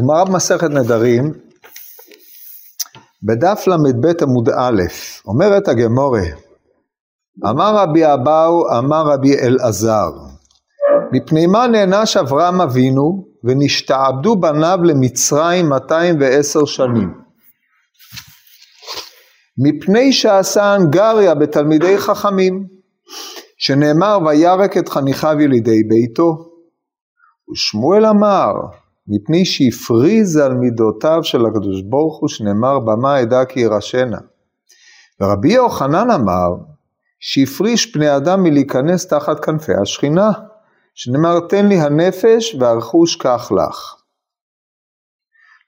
גמרא במסכת נדרים, בדף ל"ב עמוד א', אומרת הגמורה, אמר רבי אבאו, אמר רבי אלעזר, מפני מה נענש אברהם אבינו ונשתעבדו בניו למצרים 210 שנים? מפני שעשה הנגריה בתלמידי חכמים, שנאמר וירק את חניכיו ילידי ביתו. ושמואל אמר, מפני שהפריז על מידותיו של הקדוש ברוך הוא, שנאמר במה אדע כי ירשנה. ורבי יוחנן אמר, שהפריש פני אדם מלהיכנס תחת כנפי השכינה, שנאמר תן לי הנפש והרכוש קח לך.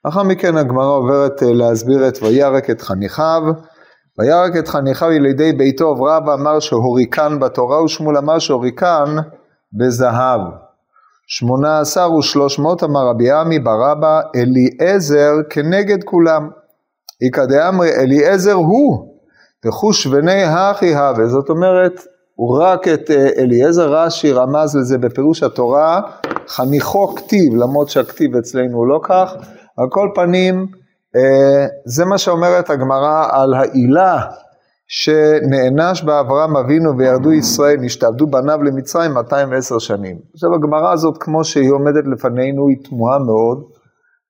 לאחר מכן הגמרא עוברת אה, להסביר את וירק את חניכיו, וירק את חניכיו ילידי ביתו, אברהם אמר שהוריקן בתורה, ושמואל אמר שהוריקן בזהב. שמונה עשר ושלוש מאות אמר רבי עמי ברבא אליעזר כנגד כולם. איכא דאמרי אליעזר הוא וחוש בני הכי הווה, זאת אומרת הוא רק את אה, אליעזר רש"י רמז לזה בפירוש התורה חניכו כתיב למרות שהכתיב אצלנו הוא לא כך, על כל פנים זה מה שאומרת הגמרא על העילה שנענש באברהם אבינו וירדו ישראל, נשתעבדו בניו למצרים 210 שנים. עכשיו הגמרא הזאת כמו שהיא עומדת לפנינו היא תמוהה מאוד,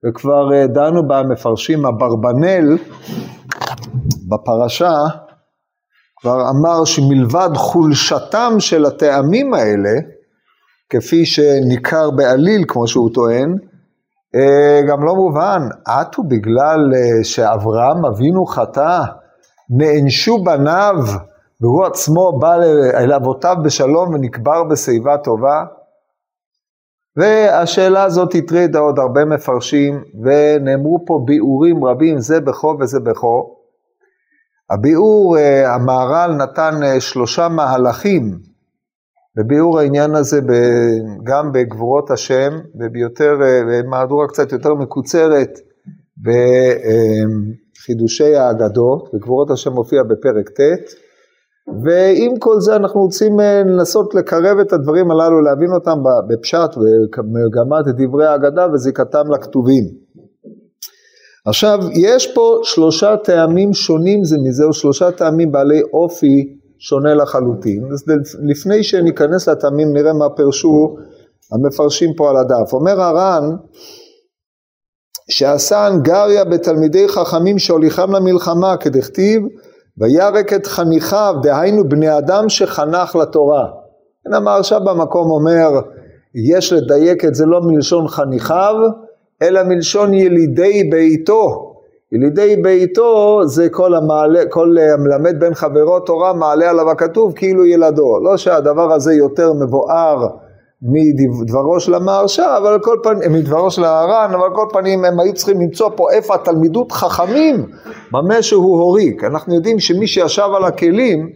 וכבר אה, דנו בה מפרשים, אברבנאל בפרשה כבר אמר שמלבד חולשתם של הטעמים האלה, כפי שניכר בעליל כמו שהוא טוען, אה, גם לא מובן, עטו בגלל אה, שאברהם אבינו חטא נענשו בניו, והוא עצמו בא אל אבותיו בשלום ונקבר בשיבה טובה? והשאלה הזאת הטרידה עוד הרבה מפרשים, ונאמרו פה ביאורים רבים, זה בכו וזה בכו. הביאור, אה, המהר"ל נתן אה, שלושה מהלכים בביאור העניין הזה גם בגבורות השם וביותר, אה, במהדורה קצת יותר מקוצרת, חידושי האגדות, וגבורות השם מופיע בפרק ט', ועם כל זה אנחנו רוצים אה, לנסות לקרב את הדברים הללו, להבין אותם בפשט ומגמת דברי האגדה וזיקתם לכתובים. עכשיו, יש פה שלושה טעמים שונים זה מזה, או שלושה טעמים בעלי אופי שונה לחלוטין. אז לפני שניכנס לטעמים נראה מה פרשו המפרשים פה על הדף. אומר הר"ן, שעשה הנגריה בתלמידי חכמים שהוליכם למלחמה, כדכתיב, וירק את חניכיו, דהיינו בני אדם שחנך לתורה. כן, המהרש"א במקום אומר, יש לדייק את זה לא מלשון חניכיו, אלא מלשון ילידי ביתו. ילידי ביתו זה כל, המעלה, כל המלמד בין חברו תורה מעלה עליו הכתוב כאילו ילדו. לא שהדבר הזה יותר מבואר מדברו של המהרש"א, אבל כל פנים, מדברו של הר"ן, אבל כל פנים הם היו צריכים למצוא פה איפה התלמידות חכמים, במה שהוא הוריק. אנחנו יודעים שמי שישב על הכלים,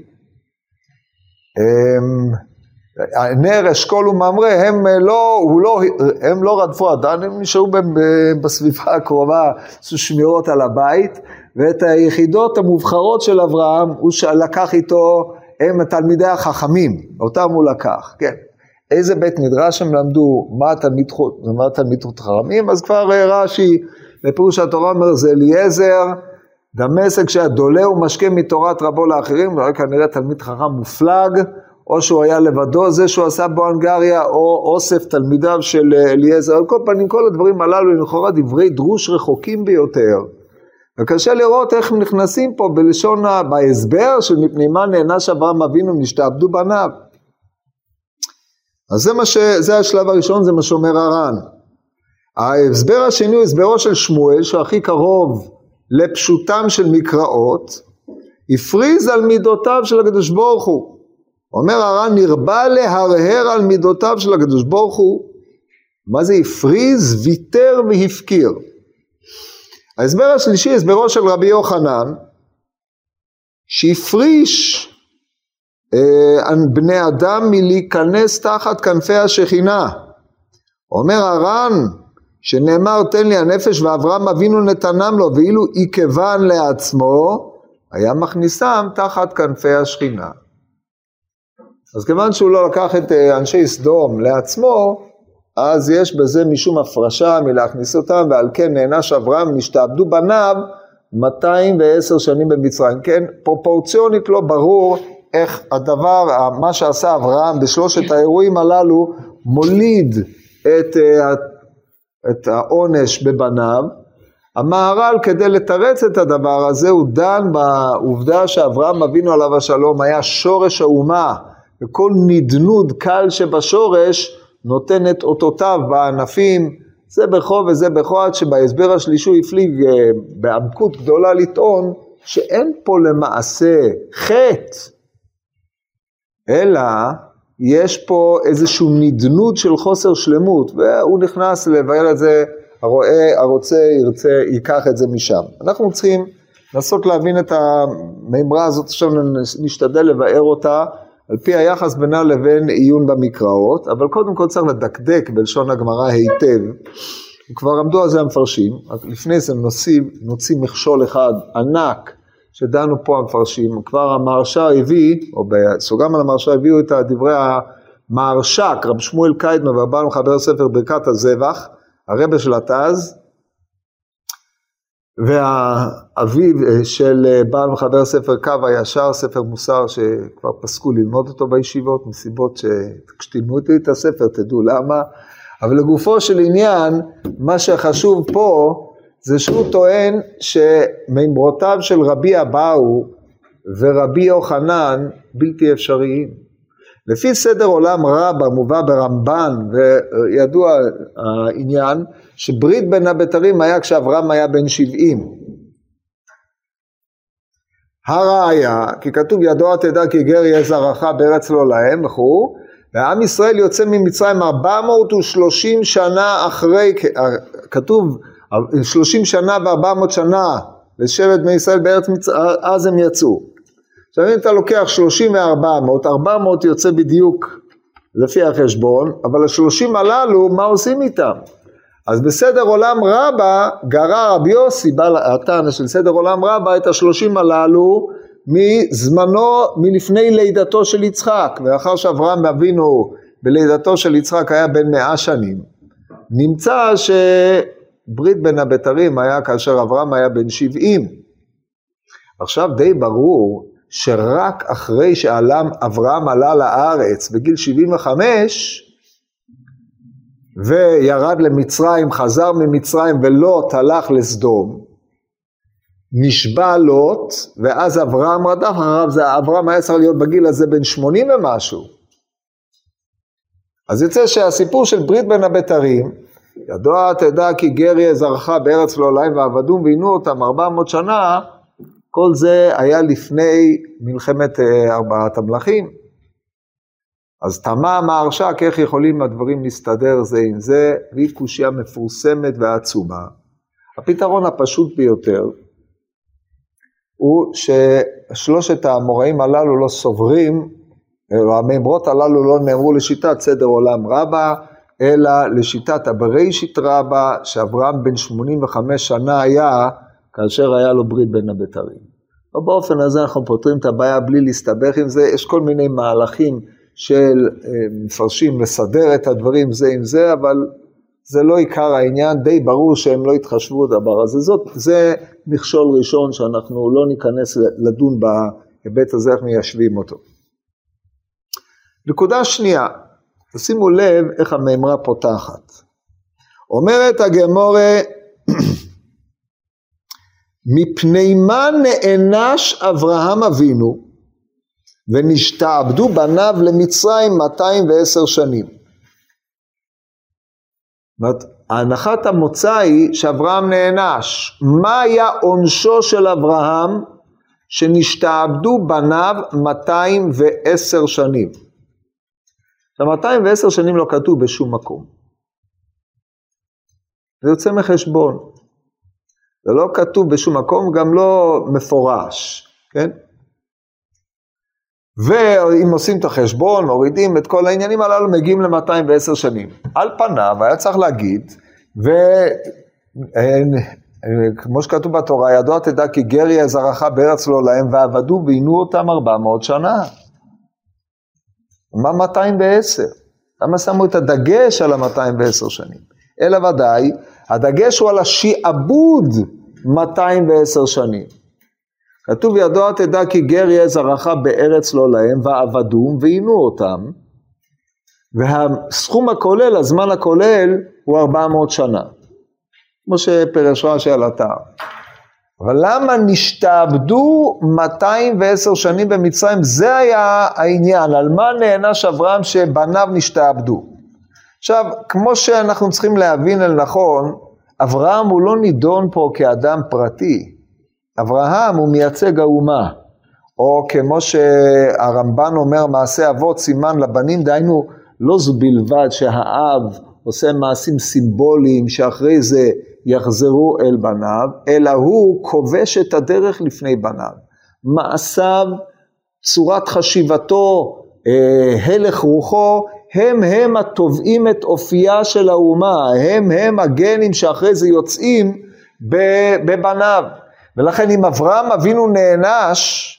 הם, נר, אשכול וממרא, הם לא, לא, הם לא רדפו אדם, הם נשארו בסביבה הקרובה, עשו שמירות על הבית, ואת היחידות המובחרות של אברהם, הוא לקח איתו, הם תלמידי החכמים, אותם הוא לקח, כן. איזה בית מדרש הם למדו, מה תלמיד חוט, מה תלמיד חוט חכמים, אז כבר רש"י, בפירוש התורה אומר זה אליעזר, דמשק שהיה דולה ומשקה מתורת רבו לאחרים, הוא היה כנראה תלמיד חכם מופלג, או שהוא היה לבדו, זה שהוא עשה בו הנגריה, או אוסף תלמידיו של אליעזר, על כל פנים כל הדברים הללו הם לכאורה דברי דרוש רחוקים ביותר. וקשה לראות איך נכנסים פה בלשון, בהסבר של מפני מה נענש אברהם אבינו נשתעבדו בניו. אז זה מה ש... זה השלב הראשון, זה מה שאומר הר"ן. ההסבר השני הוא הסברו של שמואל, שהוא הכי קרוב לפשוטם של מקראות, הפריז על מידותיו של הקדוש ברוך הוא. אומר הר"ן, נרבה להרהר על מידותיו של הקדוש ברוך הוא. מה זה הפריז? ויתר והפקיר. ההסבר השלישי, הסברו של רבי יוחנן, שהפריש אה, בני אדם מלהיכנס תחת כנפי השכינה. אומר הר"ן שנאמר תן לי הנפש ואברהם אבינו נתנם לו ואילו עיכבן לעצמו היה מכניסם תחת כנפי השכינה. אז כיוון שהוא לא לקח את אה, אנשי סדום לעצמו, אז יש בזה משום הפרשה מלהכניס אותם, ועל כן נענש אברהם, נשתעבדו בניו 210 שנים במצרים. כן, פרופורציונית לא ברור איך הדבר, מה שעשה אברהם בשלושת האירועים הללו, מוליד את, אה, את העונש בבניו. המהר"ל כדי לתרץ את הדבר הזה הוא דן בעובדה שאברהם אבינו עליו השלום היה שורש האומה וכל נדנוד קל שבשורש נותן את אותותיו בענפים זה בכה וזה בכה עד שבהסבר השלישי הוא הפליג אה, בעמקות גדולה לטעון שאין פה למעשה חטא אלא יש פה איזושהי נדנוד של חוסר שלמות, והוא נכנס לבאר את זה, הרואה, הרוצה, ירצה, ייקח את זה משם. אנחנו צריכים לנסות להבין את המימרה הזאת, עכשיו נשתדל לבאר אותה על פי היחס בינה לבין עיון במקראות, אבל קודם כל צריך לדקדק בלשון הגמרא היטב. כבר עמדו על זה המפרשים, לפני זה נוציא, נוציא מכשול אחד ענק שדנו פה המפרשים, כבר המהרש"א הביא, או בסוגם על המהרש"א הביאו את דברי המהרש"ק, רב שמואל קיידמן והבעל מחבר ספר ברכת הזבח, הרבה של התז, והאביו של בעל מחבר ספר קו הישר, ספר מוסר שכבר פסקו ללמוד אותו בישיבות, מסיבות שכשתלמדו את הספר תדעו למה, אבל לגופו של עניין, מה שחשוב פה זה שהוא טוען שמימרותיו של רבי אבאו ורבי יוחנן בלתי אפשריים. לפי סדר עולם רב המובא ברמב"ן, וידוע העניין, שברית בין הבתרים היה כשאברהם היה בן שבעים. הראיה, כי כתוב ידוע תדע כי גר יהיה זרעך בארץ לא להם וכו', ועם ישראל יוצא ממצרים 430 שנה אחרי, כתוב 30 שנה ו-400 שנה לשבט בני ישראל בארץ מצרים, אז הם יצאו. עכשיו אם אתה לוקח 30 ו-400, 400 יוצא בדיוק לפי החשבון, אבל השלושים הללו, מה עושים איתם? אז בסדר עולם רבה גרר רבי יוסי, בעל התנא של סדר עולם רבה, את השלושים הללו מזמנו, מלפני לידתו של יצחק, ואחר שאברהם אבינו בלידתו של יצחק היה בן מאה שנים, נמצא ש... ברית בין הבתרים היה כאשר אברהם היה בן 70. עכשיו די ברור שרק אחרי שאברהם עלה לארץ בגיל 75 וירד למצרים, חזר ממצרים ולוט הלך לסדום, נשבע לוט, ואז אברהם רדף אחריו, אברהם היה צריך להיות בגיל הזה בן 80 ומשהו. אז יוצא שהסיפור של ברית בין הבתרים ידוע תדע כי גר יהיה זרעך בארץ לא להם ועבדום ועינו אותם ארבע מאות שנה, כל זה היה לפני מלחמת אה, ארבעת המלכים. אז תמה המהרש"ק איך יכולים הדברים להסתדר זה עם זה, והיא קושייה מפורסמת ועצומה. הפתרון הפשוט ביותר הוא ששלושת האמוראים הללו לא סוברים, או המימרות הללו לא נאמרו לשיטת סדר עולם רבה, אלא לשיטת הבראשית רבה, שאברהם בן 85 שנה היה, כאשר היה לו ברית בין הבתרים. ובאופן הזה אנחנו פותרים את הבעיה בלי להסתבך עם זה, יש כל מיני מהלכים של אה, מפרשים לסדר את הדברים זה עם זה, אבל זה לא עיקר העניין, די ברור שהם לא יתחשבו בדבר הזה. זאת, זה מכשול ראשון שאנחנו לא ניכנס לדון בהיבט הזה, איך מיישבים אותו. נקודה שנייה, תשימו לב איך המימרה פותחת. אומרת הגמורה, מפני מה נענש אברהם אבינו ונשתעבדו בניו למצרים 210 שנים. זאת הנחת המוצא היא שאברהם נענש. מה היה עונשו של אברהם שנשתעבדו בניו 210 שנים? עכשיו 210 שנים לא כתוב בשום מקום. זה יוצא מחשבון. זה לא כתוב בשום מקום, גם לא מפורש, כן? ואם עושים את החשבון, מורידים את כל העניינים הללו, מגיעים ל-210 שנים. על פניו היה צריך להגיד, וכמו שכתוב בתורה, ידוע תדע כי גר יהיה זרעך בארץ לא להם, ועבדו ועינו אותם ארבע מאות שנה. מה 210? למה שמו את הדגש על ה-210 שנים? אלא ודאי, הדגש הוא על השעבוד 210 שנים. כתוב ידוע תדע כי גר יהיה זרעך בארץ לא להם ועבדום ועינו אותם והסכום הכולל, הזמן הכולל הוא 400 שנה כמו שפרש רש"י על אתר. אבל למה נשתעבדו 210 שנים במצרים? זה היה העניין, על מה נענש אברהם שבניו נשתעבדו. עכשיו, כמו שאנחנו צריכים להבין אל נכון, אברהם הוא לא נידון פה כאדם פרטי, אברהם הוא מייצג האומה, או כמו שהרמב"ן אומר, מעשה אבות סימן לבנים, דהיינו, לא זו בלבד שהאב עושה מעשים סימבוליים שאחרי זה יחזרו אל בניו, אלא הוא כובש את הדרך לפני בניו. מעשיו, צורת חשיבתו, אה, הלך רוחו, הם הם התובעים את אופייה של האומה, הם הם הגנים שאחרי זה יוצאים בבניו. ולכן אם אברהם אבינו נענש,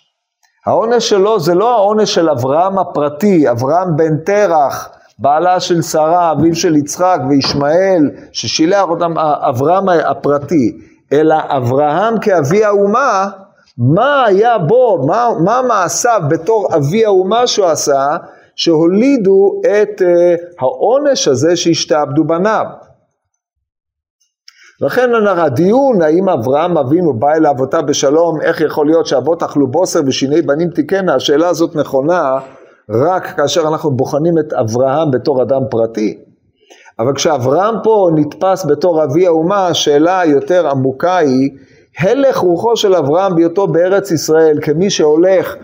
העונש שלו זה לא העונש של אברהם הפרטי, אברהם בן תרח, בעלה של שרה, אביו של יצחק וישמעאל, ששילח אותם, אברהם הפרטי, אלא אברהם כאבי האומה, מה היה בו, מה, מה מעשיו בתור אבי האומה שהוא עשה, שהולידו את uh, העונש הזה שהשתעבדו בניו. לכן הדיון האם אברהם אבינו בא אל אבותיו בשלום, איך יכול להיות שאבות אכלו בוסר ושיני בנים תיקנה, השאלה הזאת נכונה רק כאשר אנחנו בוחנים את אברהם בתור אדם פרטי. אבל כשאברהם פה נתפס בתור אבי האומה, השאלה היותר עמוקה היא, הלך רוחו של אברהם בהיותו בארץ ישראל כמי שהולך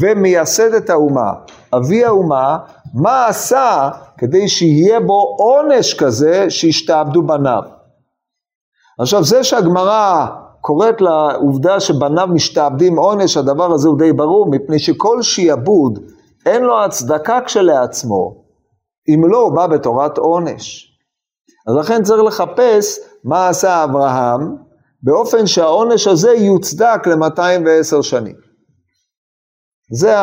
ומייסד את האומה, אבי האומה, מה עשה כדי שיהיה בו עונש כזה שישתעבדו בניו. עכשיו זה שהגמרא קוראת לעובדה שבניו משתעבדים עונש, הדבר הזה הוא די ברור, מפני שכל שיעבוד אין לו הצדקה כשלעצמו, אם לא הוא בא בתורת עונש. אז לכן צריך לחפש מה עשה אברהם, באופן שהעונש הזה יוצדק ל-210 שנים. זה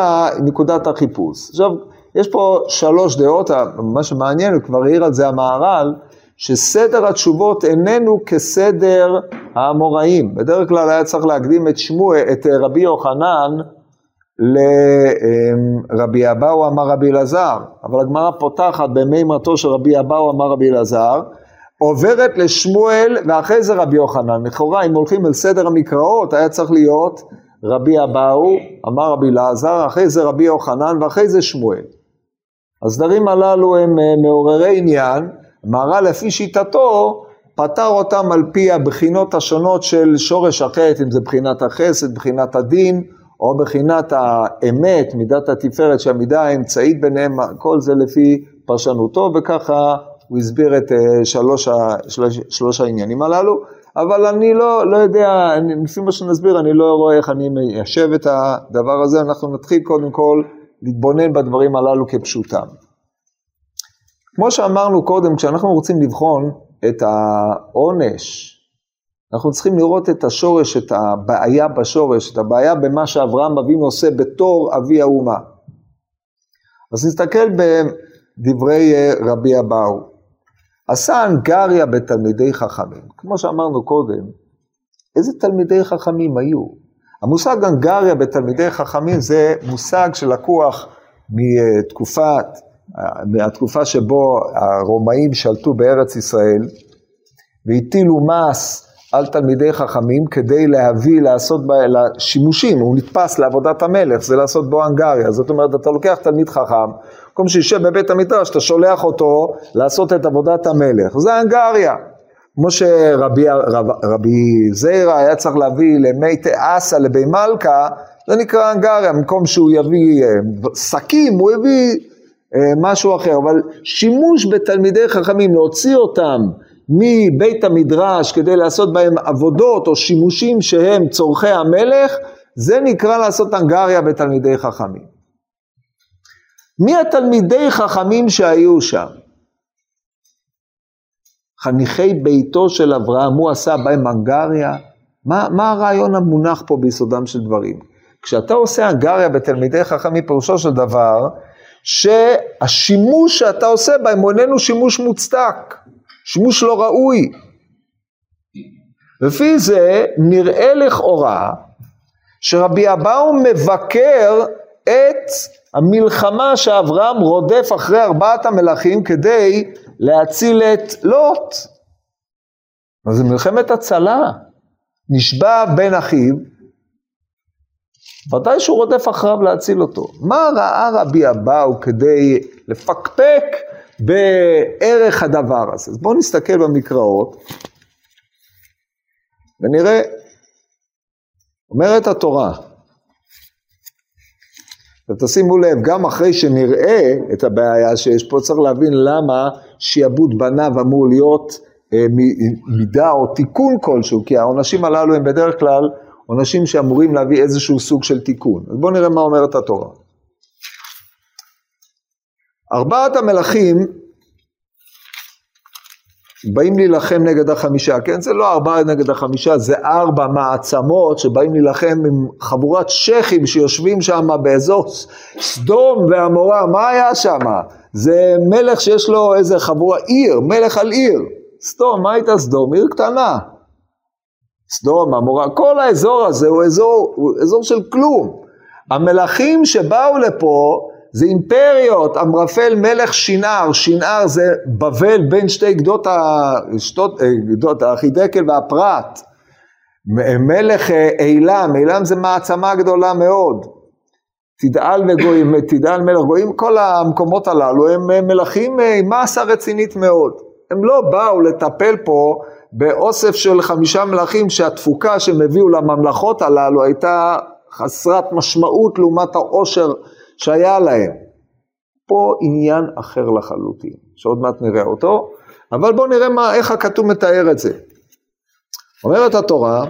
נקודת החיפוש. עכשיו, יש פה שלוש דעות, מה שמעניין, הוא כבר העיר על זה המהר"ל, שסדר התשובות איננו כסדר האמוראים. בדרך כלל היה צריך להקדים את שמואל, את רבי יוחנן לרבי אבאו אמר רבי אלעזר, אבל הגמרא פותחת במימרתו של רבי אבאו אמר רבי אלעזר, עוברת לשמואל ואחרי זה רבי יוחנן. לכאורה אם הולכים אל סדר המקראות היה צריך להיות רבי אבאו אמר רבי אלעזר, אחרי זה רבי יוחנן ואחרי זה שמואל. הסדרים הללו הם אה, מעוררי עניין, מהר"ל לפי שיטתו פתר אותם על פי הבחינות השונות של שורש החטא, אם זה בחינת החסד, בחינת הדין, או בחינת האמת, מידת התפארת שהמידה האמצעית ביניהם, כל זה לפי פרשנותו, וככה הוא הסביר את אה, שלוש, שלוש, שלוש העניינים הללו, אבל אני לא, לא יודע, לפי מה שנסביר, אני לא רואה איך אני מיישב את הדבר הזה, אנחנו נתחיל קודם כל להתבונן בדברים הללו כפשוטם. כמו שאמרנו קודם, כשאנחנו רוצים לבחון את העונש, אנחנו צריכים לראות את השורש, את הבעיה בשורש, את הבעיה במה שאברהם אבינו עושה בתור אבי האומה. אז נסתכל בדברי אה, רבי אבאו. עשה אנגריה בתלמידי חכמים. כמו שאמרנו קודם, איזה תלמידי חכמים היו? המושג אנגריה בתלמידי חכמים זה מושג שלקוח מתקופת מהתקופה שבו הרומאים שלטו בארץ ישראל והטילו מס על תלמידי חכמים כדי להביא, לעשות בה, שימושים, הוא נתפס לעבודת המלך, זה לעשות בו הנגריה, זאת אומרת אתה לוקח תלמיד חכם, במקום שישב בבית המדרש, אתה שולח אותו לעשות את עבודת המלך, זה הנגריה. כמו שרבי רב, רבי זיירה היה צריך להביא למי תאסה לבי מלכה, זה נקרא הנגריה, במקום שהוא יביא אה, שקים, הוא יביא אה, משהו אחר, אבל שימוש בתלמידי חכמים, להוציא אותם מבית המדרש כדי לעשות בהם עבודות או שימושים שהם צורכי המלך, זה נקרא לעשות הנגריה בתלמידי חכמים. מי התלמידי חכמים שהיו שם? חניכי ביתו של אברהם, הוא עשה בהם הנגריה. מה, מה הרעיון המונח פה ביסודם של דברים? כשאתה עושה הנגריה בתלמידי חכמים, פירושו של דבר, שהשימוש שאתה עושה בהם הוא איננו שימוש מוצדק, שימוש לא ראוי. לפי זה נראה לכאורה שרבי אבאו מבקר את המלחמה שאברהם רודף אחרי ארבעת המלכים כדי להציל את לוט. אז זה מלחמת הצלה. נשבע בן אחיו, ודאי שהוא רודף אחריו להציל אותו. מה ראה רבי אבאו כדי לפקפק בערך הדבר הזה? אז בואו נסתכל במקראות ונראה, אומרת התורה, ותשימו לב, גם אחרי שנראה את הבעיה שיש פה, צריך להבין למה שיעבוד בניו אמור להיות אה, מידה או תיקון כלשהו, כי העונשים הללו הם בדרך כלל עונשים שאמורים להביא איזשהו סוג של תיקון. אז בואו נראה מה אומרת התורה. ארבעת המלכים באים להילחם נגד החמישה, כן? זה לא ארבעה נגד החמישה, זה ארבע מעצמות שבאים להילחם עם חבורת שכים שיושבים שם באזור סדום ועמורה, מה היה שם? זה מלך שיש לו איזה חבורה, עיר, מלך על עיר. סדום, מה הייתה סדום? עיר קטנה. סדום, עמורה, כל האזור הזה הוא אזור, הוא אזור של כלום. המלכים שבאו לפה זה אימפריות, אמרפל מלך שנער, שנער זה בבל בין שתי גדות, השתות, גדות החידקל והפרת. מלך אילם, אילם זה מעצמה גדולה מאוד. תדעל וגויים, תדעל מלך גויים, כל המקומות הללו הם מלכים עם מסה רצינית מאוד. הם לא באו לטפל פה באוסף של חמישה מלכים שהתפוקה שהם הביאו לממלכות הללו הייתה חסרת משמעות לעומת העושר שהיה להם. פה עניין אחר לחלוטין, שעוד מעט נראה אותו, אבל בואו נראה מה, איך הכתוב מתאר את זה. אומרת התורה,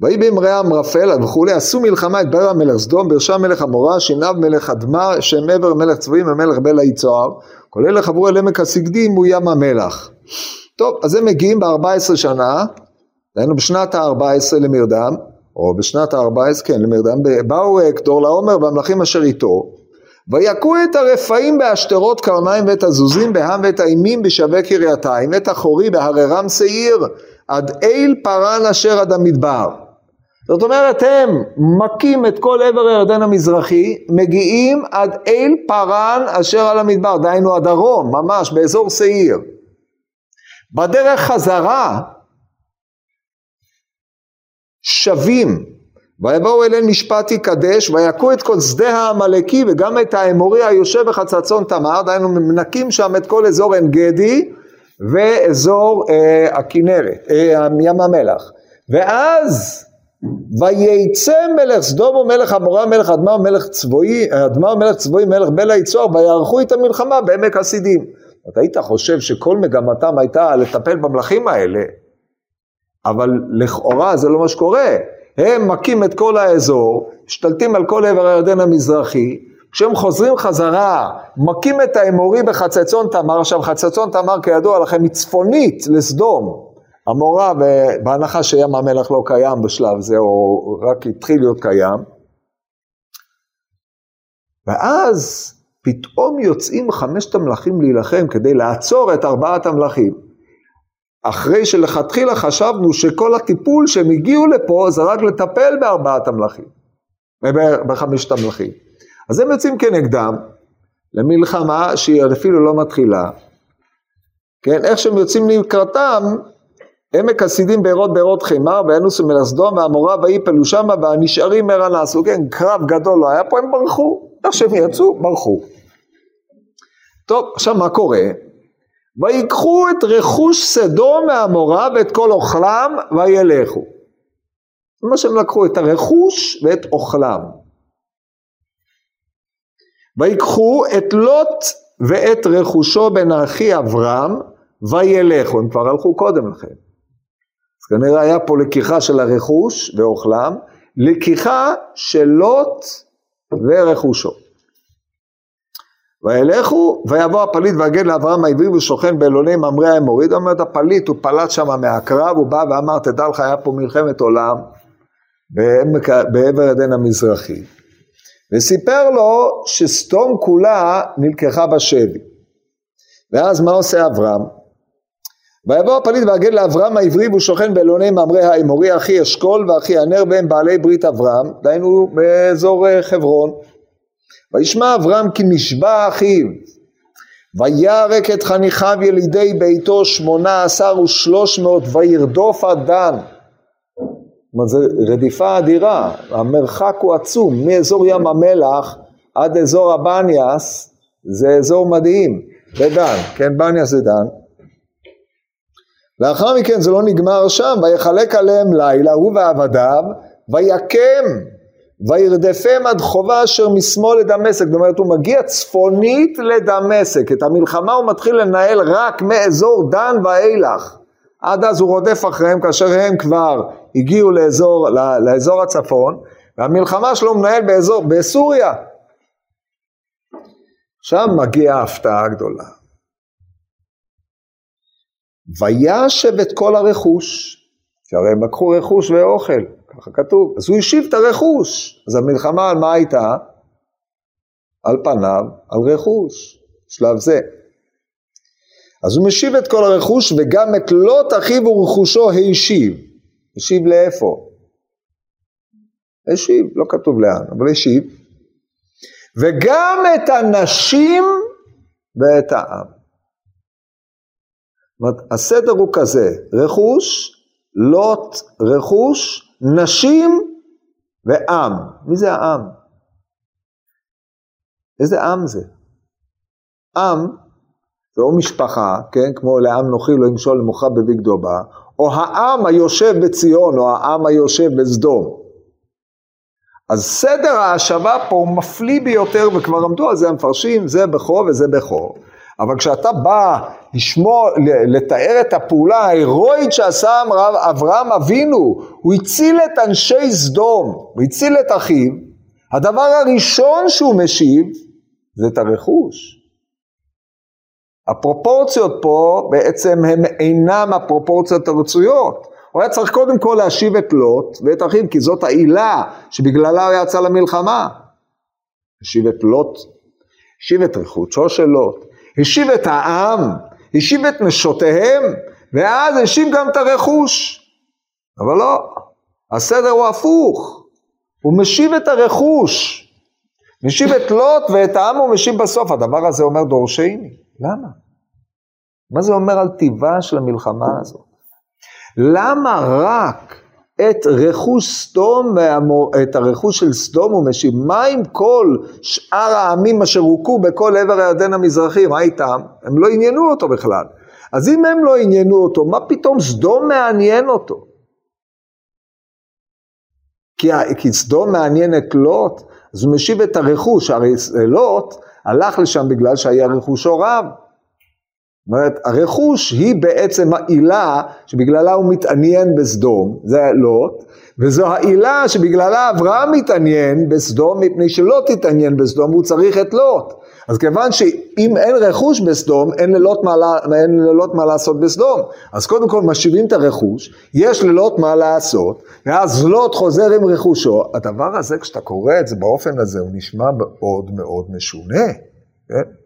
ויהי באמרי אמרפל וכולי, עשו מלחמה את בר המלך סדום, ברשם מלך המורה, שינב מלך אדמה, שם עבר מלך צבועים ומלך בלה יצוהר, כל אלה חברו אל עמק הסגדים הוא ים המלח. טוב, אז הם מגיעים ב-14 שנה, היינו בשנת ה-14 למרדם, או בשנת ה-14, כן, למרדם, באו כדור לעומר והמלכים אשר איתו, ויכו את הרפאים באשתרות קרניים ואת הזוזים בהם ואת האימים בשווה קרייתיים, ואת החורי בהררם שעיר, עד איל פרן אשר עד המדבר. זאת אומרת, הם מכים את כל עבר הירדן המזרחי, מגיעים עד איל פרן אשר על המדבר, דהיינו הדרום, ממש באזור שעיר. בדרך חזרה, שבים, ויבואו אליהם משפט יקדש, ויכו את כל שדה העמלקי וגם את האמורי היושב בחצצון תמר, דהיינו מנקים שם את כל אזור עין גדי ואזור אה, הכנרת, אה, ים המלח. ואז וייצא מלך סדום ומלך עמורה מלך אדמה ומלך צבועי, אדמה ומלך צבועי מלך בלה יצור ויערכו את המלחמה בעמק הסידים. אתה היית חושב שכל מגמתם הייתה לטפל במלכים האלה, אבל לכאורה זה לא מה שקורה. הם מכים את כל האזור, משתלטים על כל עבר הירדן המזרחי, כשהם חוזרים חזרה, מכים את האמורי בחצצון תמר, עכשיו חצצון תמר כידוע לכם היא צפונית לסדום, המורה, בהנחה שים המלח לא קיים בשלב זה, או רק התחיל להיות קיים, ואז פתאום יוצאים חמשת המלכים להילחם כדי לעצור את ארבעת המלכים. אחרי שלכתחילה חשבנו שכל הטיפול שהם הגיעו לפה זה רק לטפל בארבעת המלכים, בחמשת המלכים. אז הם יוצאים כנגדם למלחמה שהיא אפילו לא מתחילה. כן, איך שהם יוצאים לקראתם, עמק הסידים בארות בארות חימר, ואנוסו מלסדום, והמורה ויפלו שמה, והנשארים מרנסו, כן, קרב גדול לא היה פה, הם ברחו, איך שהם יצאו, ברחו. טוב, עכשיו מה קורה? ויקחו את רכוש סדום מהמורה ואת כל אוכלם וילכו. זה מה שהם לקחו, את הרכוש ואת אוכלם. ויקחו את לוט ואת רכושו בן אחי אברהם וילכו, הם כבר הלכו קודם לכן. אז כנראה היה פה לקיחה של הרכוש ואוכלם, לקיחה של לוט ורכושו. וילכו, ויבוא הפליט ויגד לאברהם העברי ושוכן באלוני ממרא האמורי, זאת אומרת הפליט, הוא פלט שם מהקרב, הוא בא ואמר, תדע לך, היה פה מלחמת עולם בעבר הירדן המזרחי. וסיפר לו שסדום כולה נלקחה בשבי. ואז מה עושה אברהם? ויבוא הפליט ויגד לאברהם העברי והוא שוכן באלוני ממרא האמורי אחי אשכול ואחי ענר והם בעלי ברית אברהם, דהיינו באזור אה, חברון. וישמע אברהם כי נשבע אחיו וירק את חניכיו ילידי ביתו שמונה עשר ושלוש מאות וירדוף דן. זאת זו רדיפה אדירה, המרחק הוא עצום, מאזור ים המלח עד אזור הבניאס, זה אזור מדהים, בדן, כן, בניאס זה דן. לאחר מכן זה לא נגמר שם, ויחלק עליהם לילה, הוא ועבדיו, ויקם וירדפם עד חובה אשר משמאל לדמשק, זאת אומרת הוא מגיע צפונית לדמשק, את המלחמה הוא מתחיל לנהל רק מאזור דן ואילך, עד אז הוא רודף אחריהם כאשר הם כבר הגיעו לאזור, לאזור הצפון, והמלחמה שלו הוא מנהל באזור, בסוריה. שם מגיעה ההפתעה הגדולה. וישב את כל הרכוש, שהרי הם לקחו רכוש ואוכל, ככה כתוב, אז הוא השיב את הרכוש, אז המלחמה על מה הייתה? על פניו, על רכוש, שלב זה. אז הוא משיב את כל הרכוש וגם את לוט אחיו ורכושו השיב. השיב לאיפה? השיב, לא כתוב לאן, אבל השיב. וגם את הנשים ואת העם. זאת אומרת, הסדר הוא כזה, רכוש, לוט, רכוש, נשים ועם. מי זה העם? איזה עם זה? עם זה או משפחה, כן, כמו לעם נוחי לא ימשול למוחה בביגדובה, או העם היושב בציון, או העם היושב בסדום. אז סדר ההשבה פה הוא מפליא ביותר, וכבר עמדו על זה המפרשים, זה בכור וזה בכור. אבל כשאתה בא לשמוע, לתאר את הפעולה ההירואית שעשה אברהם אבינו, הוא הציל את אנשי סדום, הוא הציל את אחיו, הדבר הראשון שהוא משיב זה את הרכוש. הפרופורציות פה בעצם הם אינם הפרופורציות הרצויות. הוא היה צריך קודם כל להשיב את לוט ואת אחיו, כי זאת העילה שבגללה הוא יצא למלחמה. השיב את לוט, השיב את רכושו של לוט, השיב את העם, השיב את נשותיהם, ואז השיב גם את הרכוש. אבל לא, הסדר הוא הפוך, הוא משיב את הרכוש, משיב את לוט ואת העם הוא משיב בסוף, הדבר הזה אומר דורשני, למה? מה זה אומר על טיבה של המלחמה הזאת? למה רק את רכוש סדום, את הרכוש של סדום הוא משיב. מה עם כל שאר העמים אשר הוכו בכל עבר הירדן המזרחי, מה איתם? הם לא עניינו אותו בכלל. אז אם הם לא עניינו אותו, מה פתאום סדום מעניין אותו? כי, כי סדום מעניין את לוט, אז הוא משיב את הרכוש, הרי לוט הלך לשם בגלל שהיה רכושו רב. זאת אומרת, הרכוש היא בעצם העילה שבגללה הוא מתעניין בסדום, זה לוט, וזו העילה שבגללה אברהם מתעניין בסדום, מפני שלא תתעניין בסדום, הוא צריך את לוט. אז כיוון שאם אין רכוש בסדום, אין ללוט מה, אין ללוט מה לעשות בסדום. אז קודם כל משיבים את הרכוש, יש ללוט מה לעשות, ואז לוט חוזר עם רכושו. הדבר הזה, כשאתה קורא את זה באופן הזה, הוא נשמע מאוד מאוד משונה. כן?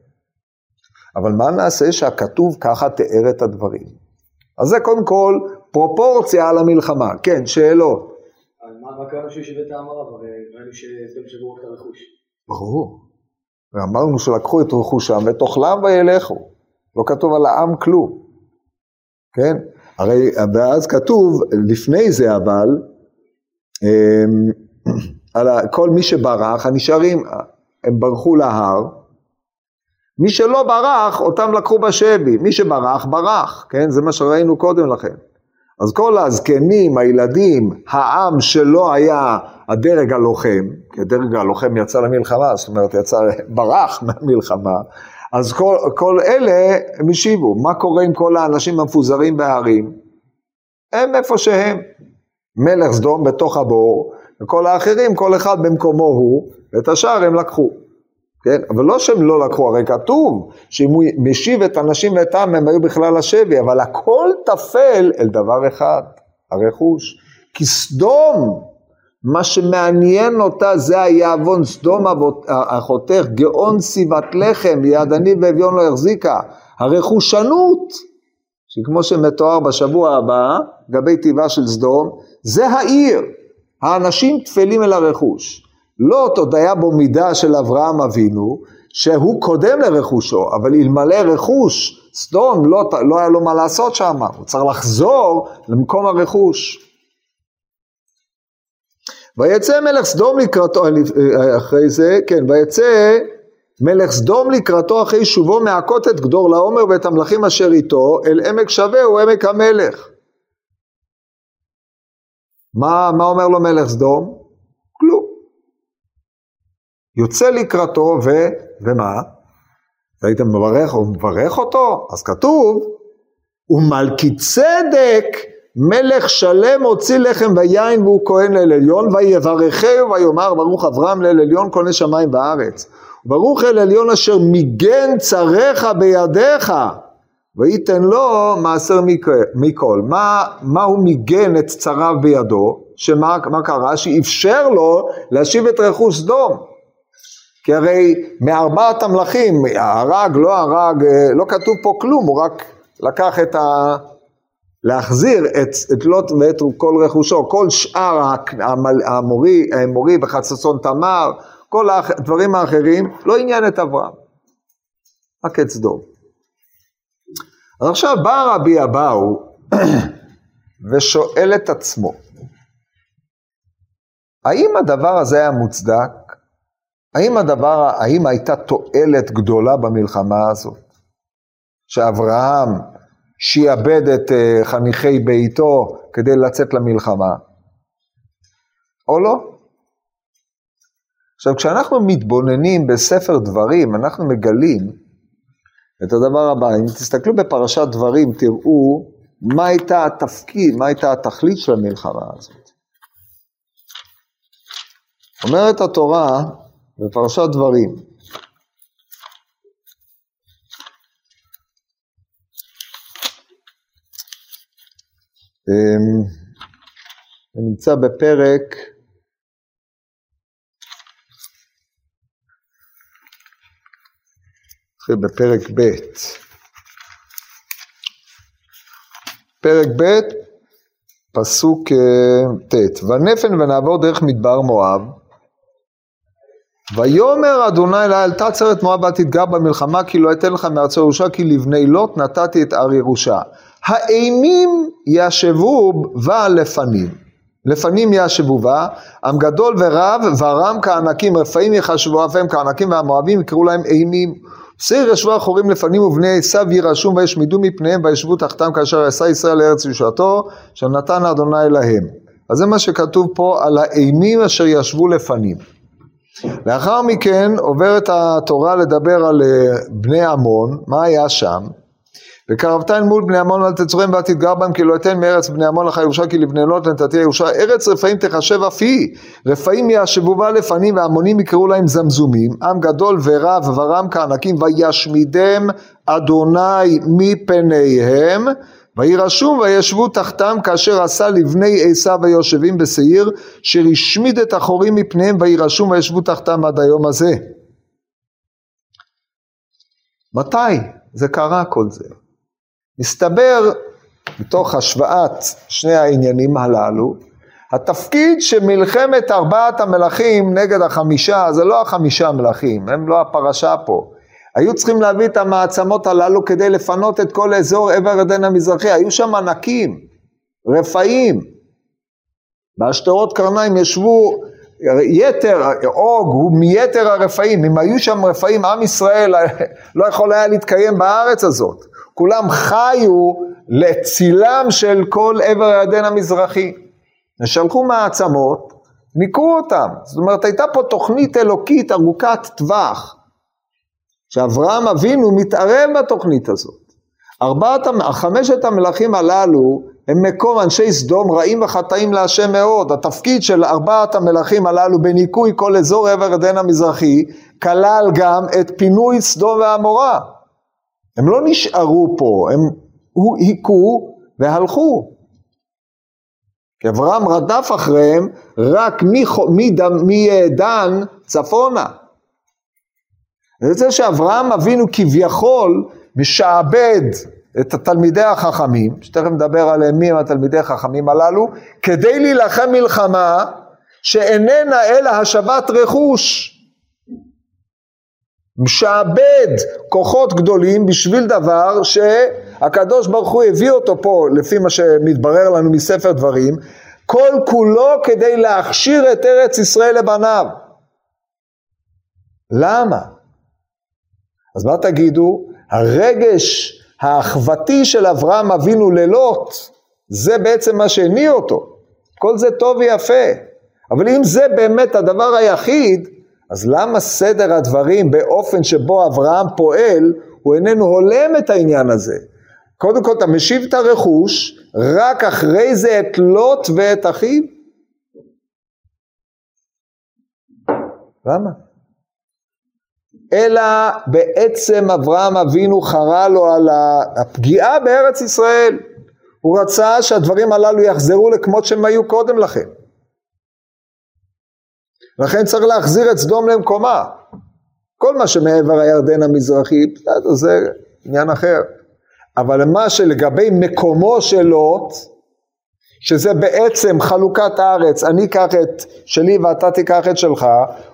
אבל מה נעשה שהכתוב ככה תיאר את הדברים? אז זה קודם כל פרופורציה על המלחמה. כן, שאלות. מה קרה שישב את העם הרב? הרי ראינו שהם שברו רק את הרכוש. ברור. ואמרנו שלקחו את רכושם ואת אוכלם וילכו. לא כתוב על העם כלום. כן? הרי, ואז כתוב, לפני זה אבל, אמ, על כל מי שברח, הנשארים, הם ברחו להר, מי שלא ברח, אותם לקחו בשבי. מי שברח, ברח, כן? זה מה שראינו קודם לכן. אז כל הזקנים, הילדים, העם שלא היה הדרג הלוחם, כי הדרג הלוחם יצא למלחמה, זאת אומרת יצא, ברח מהמלחמה, אז כל, כל אלה הם השיבו. מה קורה עם כל האנשים המפוזרים בהרים? הם איפה שהם. מלך סדום בתוך הבור, וכל האחרים, כל אחד במקומו הוא, ואת השאר הם לקחו. כן? אבל לא שהם לא לקחו, הרי כתוב שאם הוא משיב את הנשים ואת העם הם היו בכלל השבי, אבל הכל טפל אל דבר אחד, הרכוש. כי סדום, מה שמעניין אותה זה היעוון סדום אחותך, גאון סיבת לחם, יד עני ואביון לא החזיקה, הרכושנות, שכמו שמתואר בשבוע הבא, גבי טבעה של סדום, זה העיר, האנשים טפלים אל הרכוש. לוט עוד היה בו מידה של אברהם אבינו, שהוא קודם לרכושו, אבל אלמלא רכוש, סדום, לא, לא היה לו מה לעשות שם, הוא צריך לחזור למקום הרכוש. ויצא מלך סדום לקראתו, אחרי זה, כן, ויצא מלך סדום לקראתו אחרי שובו מהכות את גדור לעומר ואת המלכים אשר איתו אל עמק שווה הוא עמק המלך. מה, מה אומר לו מלך סדום? יוצא לקראתו ו, ומה? והיית מברך, הוא מברך אותו? אז כתוב, ומלכי צדק מלך שלם הוציא לחם ויין והוא כהן לאל עליון ויברכהו ויאמר ברוך אברהם לאל עליון כהני שמיים וארץ ברוך אל עליון אשר מיגן צריך בידיך וייתן לו מעשר מכל. מה, מה הוא מיגן את צריו בידו? שמה מה קרה? שאפשר לו להשיב את רכוש סדום. כי הרי מארבעת המלכים, הרג, לא הרג, אה, לא כתוב פה כלום, הוא רק לקח את ה... להחזיר את, את לוט ואת כל רכושו, כל שאר המורי, המורי וחצצון תמר, כל הדברים האחרים, לא עניין את אברהם, רק את סדום. אז עכשיו בא רבי אבאו ושואל את עצמו, האם הדבר הזה היה מוצדק? האם הדבר, האם הייתה תועלת גדולה במלחמה הזאת? שאברהם שיעבד את אה, חניכי ביתו כדי לצאת למלחמה, או לא? עכשיו, כשאנחנו מתבוננים בספר דברים, אנחנו מגלים את הדבר הבא. אם תסתכלו בפרשת דברים, תראו מה הייתה התפקיד, מה הייתה התכלית של המלחמה הזאת. אומרת התורה בפרשת דברים, אמ, נמצא בפרק בפרק ב', פרק ב', פסוק אה, ט', ונפן ונעבור דרך מדבר מואב, ויאמר אדוני לה אל תעצר את מואב ותתגר במלחמה כי לא אתן לך מארצו ירושה כי לבני לוט נתתי את הר ירושה. האימים ישבו בה לפנים. לפנים ישבו בה, עם גדול ורב, ורם כענקים, רפאים יחשבו אף הם כענקים והמואבים יקראו להם אימים. שעיר ישבו החורים לפנים ובני עשיו ירשום וישמידו מפניהם וישבו תחתם כאשר עשה ישראל לארץ ישועתו שנתן אדוני להם. אז זה מה שכתוב פה על האימים אשר ישבו לפנים. לאחר מכן עוברת התורה לדבר על אה, בני עמון, מה היה שם? וקרבתן מול בני עמון ואל תצורם ואל תתגר בהם כי לא אתן מארץ בני עמון לך ירושה כי לבני לוט נתתי ירושה. ארץ רפאים תחשב אף היא. רפאים ישבו בה לפנים והמונים יקראו להם זמזומים. עם גדול ורב ורם כענקים וישמידם אדוני מפניהם וירשום וישבו תחתם כאשר עשה לבני עשיו היושבים בשעיר אשר השמיד את החורים מפניהם וירשום וישבו תחתם עד היום הזה. מתי זה קרה כל זה? מסתבר, מתוך השוואת שני העניינים הללו, התפקיד שמלחמת ארבעת המלכים נגד החמישה, זה לא החמישה מלכים, הם לא הפרשה פה. היו צריכים להביא את המעצמות הללו כדי לפנות את כל אזור עבר ירדן המזרחי, היו שם ענקים, רפאים. בהשתרות קרניים ישבו יתר, אוג הוא מיתר הרפאים, אם היו שם רפאים, עם ישראל לא יכול היה להתקיים בארץ הזאת. כולם חיו לצילם של כל עבר הירדן המזרחי. ושלחו מעצמות, ניקו אותם. זאת אומרת, הייתה פה תוכנית אלוקית ארוכת טווח, שאברהם אבינו מתערב בתוכנית הזאת. ארבעת, חמשת המלכים הללו הם מקום אנשי סדום רעים וחטאים להשם מאוד. התפקיד של ארבעת המלכים הללו בניקוי כל אזור עבר ירדן המזרחי כלל גם את פינוי סדום ועמורה. הם לא נשארו פה, הם היכו והלכו. כי אברהם רדף אחריהם רק מדן צפונה. זה שאברהם אבינו כביכול משעבד את התלמידי החכמים, שתכף נדבר עליהם מי הם התלמידי החכמים הללו, כדי להילחם מלחמה שאיננה אלא השבת רכוש. משעבד כוחות גדולים בשביל דבר שהקדוש ברוך הוא הביא אותו פה, לפי מה שמתברר לנו מספר דברים, כל כולו כדי להכשיר את ארץ ישראל לבניו. למה? אז מה תגידו? הרגש האחוותי של אברהם אבינו ללוט, זה בעצם מה שהניע אותו. כל זה טוב ויפה. אבל אם זה באמת הדבר היחיד, אז למה סדר הדברים באופן שבו אברהם פועל, הוא איננו הולם את העניין הזה? קודם כל אתה משיב את הרכוש, רק אחרי זה את לוט ואת אחיו? למה? אלא בעצם אברהם אבינו חרה לו על הפגיעה בארץ ישראל. הוא רצה שהדברים הללו יחזרו לכמות שהם היו קודם לכן. לכן צריך להחזיר את סדום למקומה. כל מה שמעבר הירדן המזרחי, זה עניין אחר. אבל מה שלגבי מקומו של לוט, שזה בעצם חלוקת הארץ, אני אקח את שלי ואתה תיקח את שלך,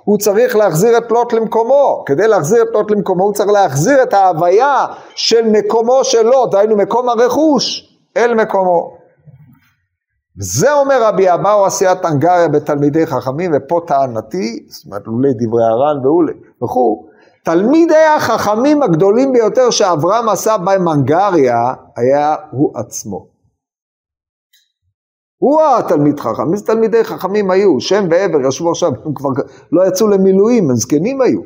הוא צריך להחזיר את לוט למקומו. כדי להחזיר את לוט למקומו הוא צריך להחזיר את ההוויה של מקומו של לוט, דהיינו מקום הרכוש, אל מקומו. זה אומר רבי אבאו עשיית הנגריה בתלמידי חכמים, ופה טענתי, זאת אומרת לולי דברי הר"ן וכו', תלמידי החכמים הגדולים ביותר שאברהם עשה בהם הנגריה, היה הוא עצמו. הוא התלמיד חכם, איזה תלמידי חכמים היו? שם ועבר ישבו עכשיו, הם כבר לא יצאו למילואים, הם זקנים היו.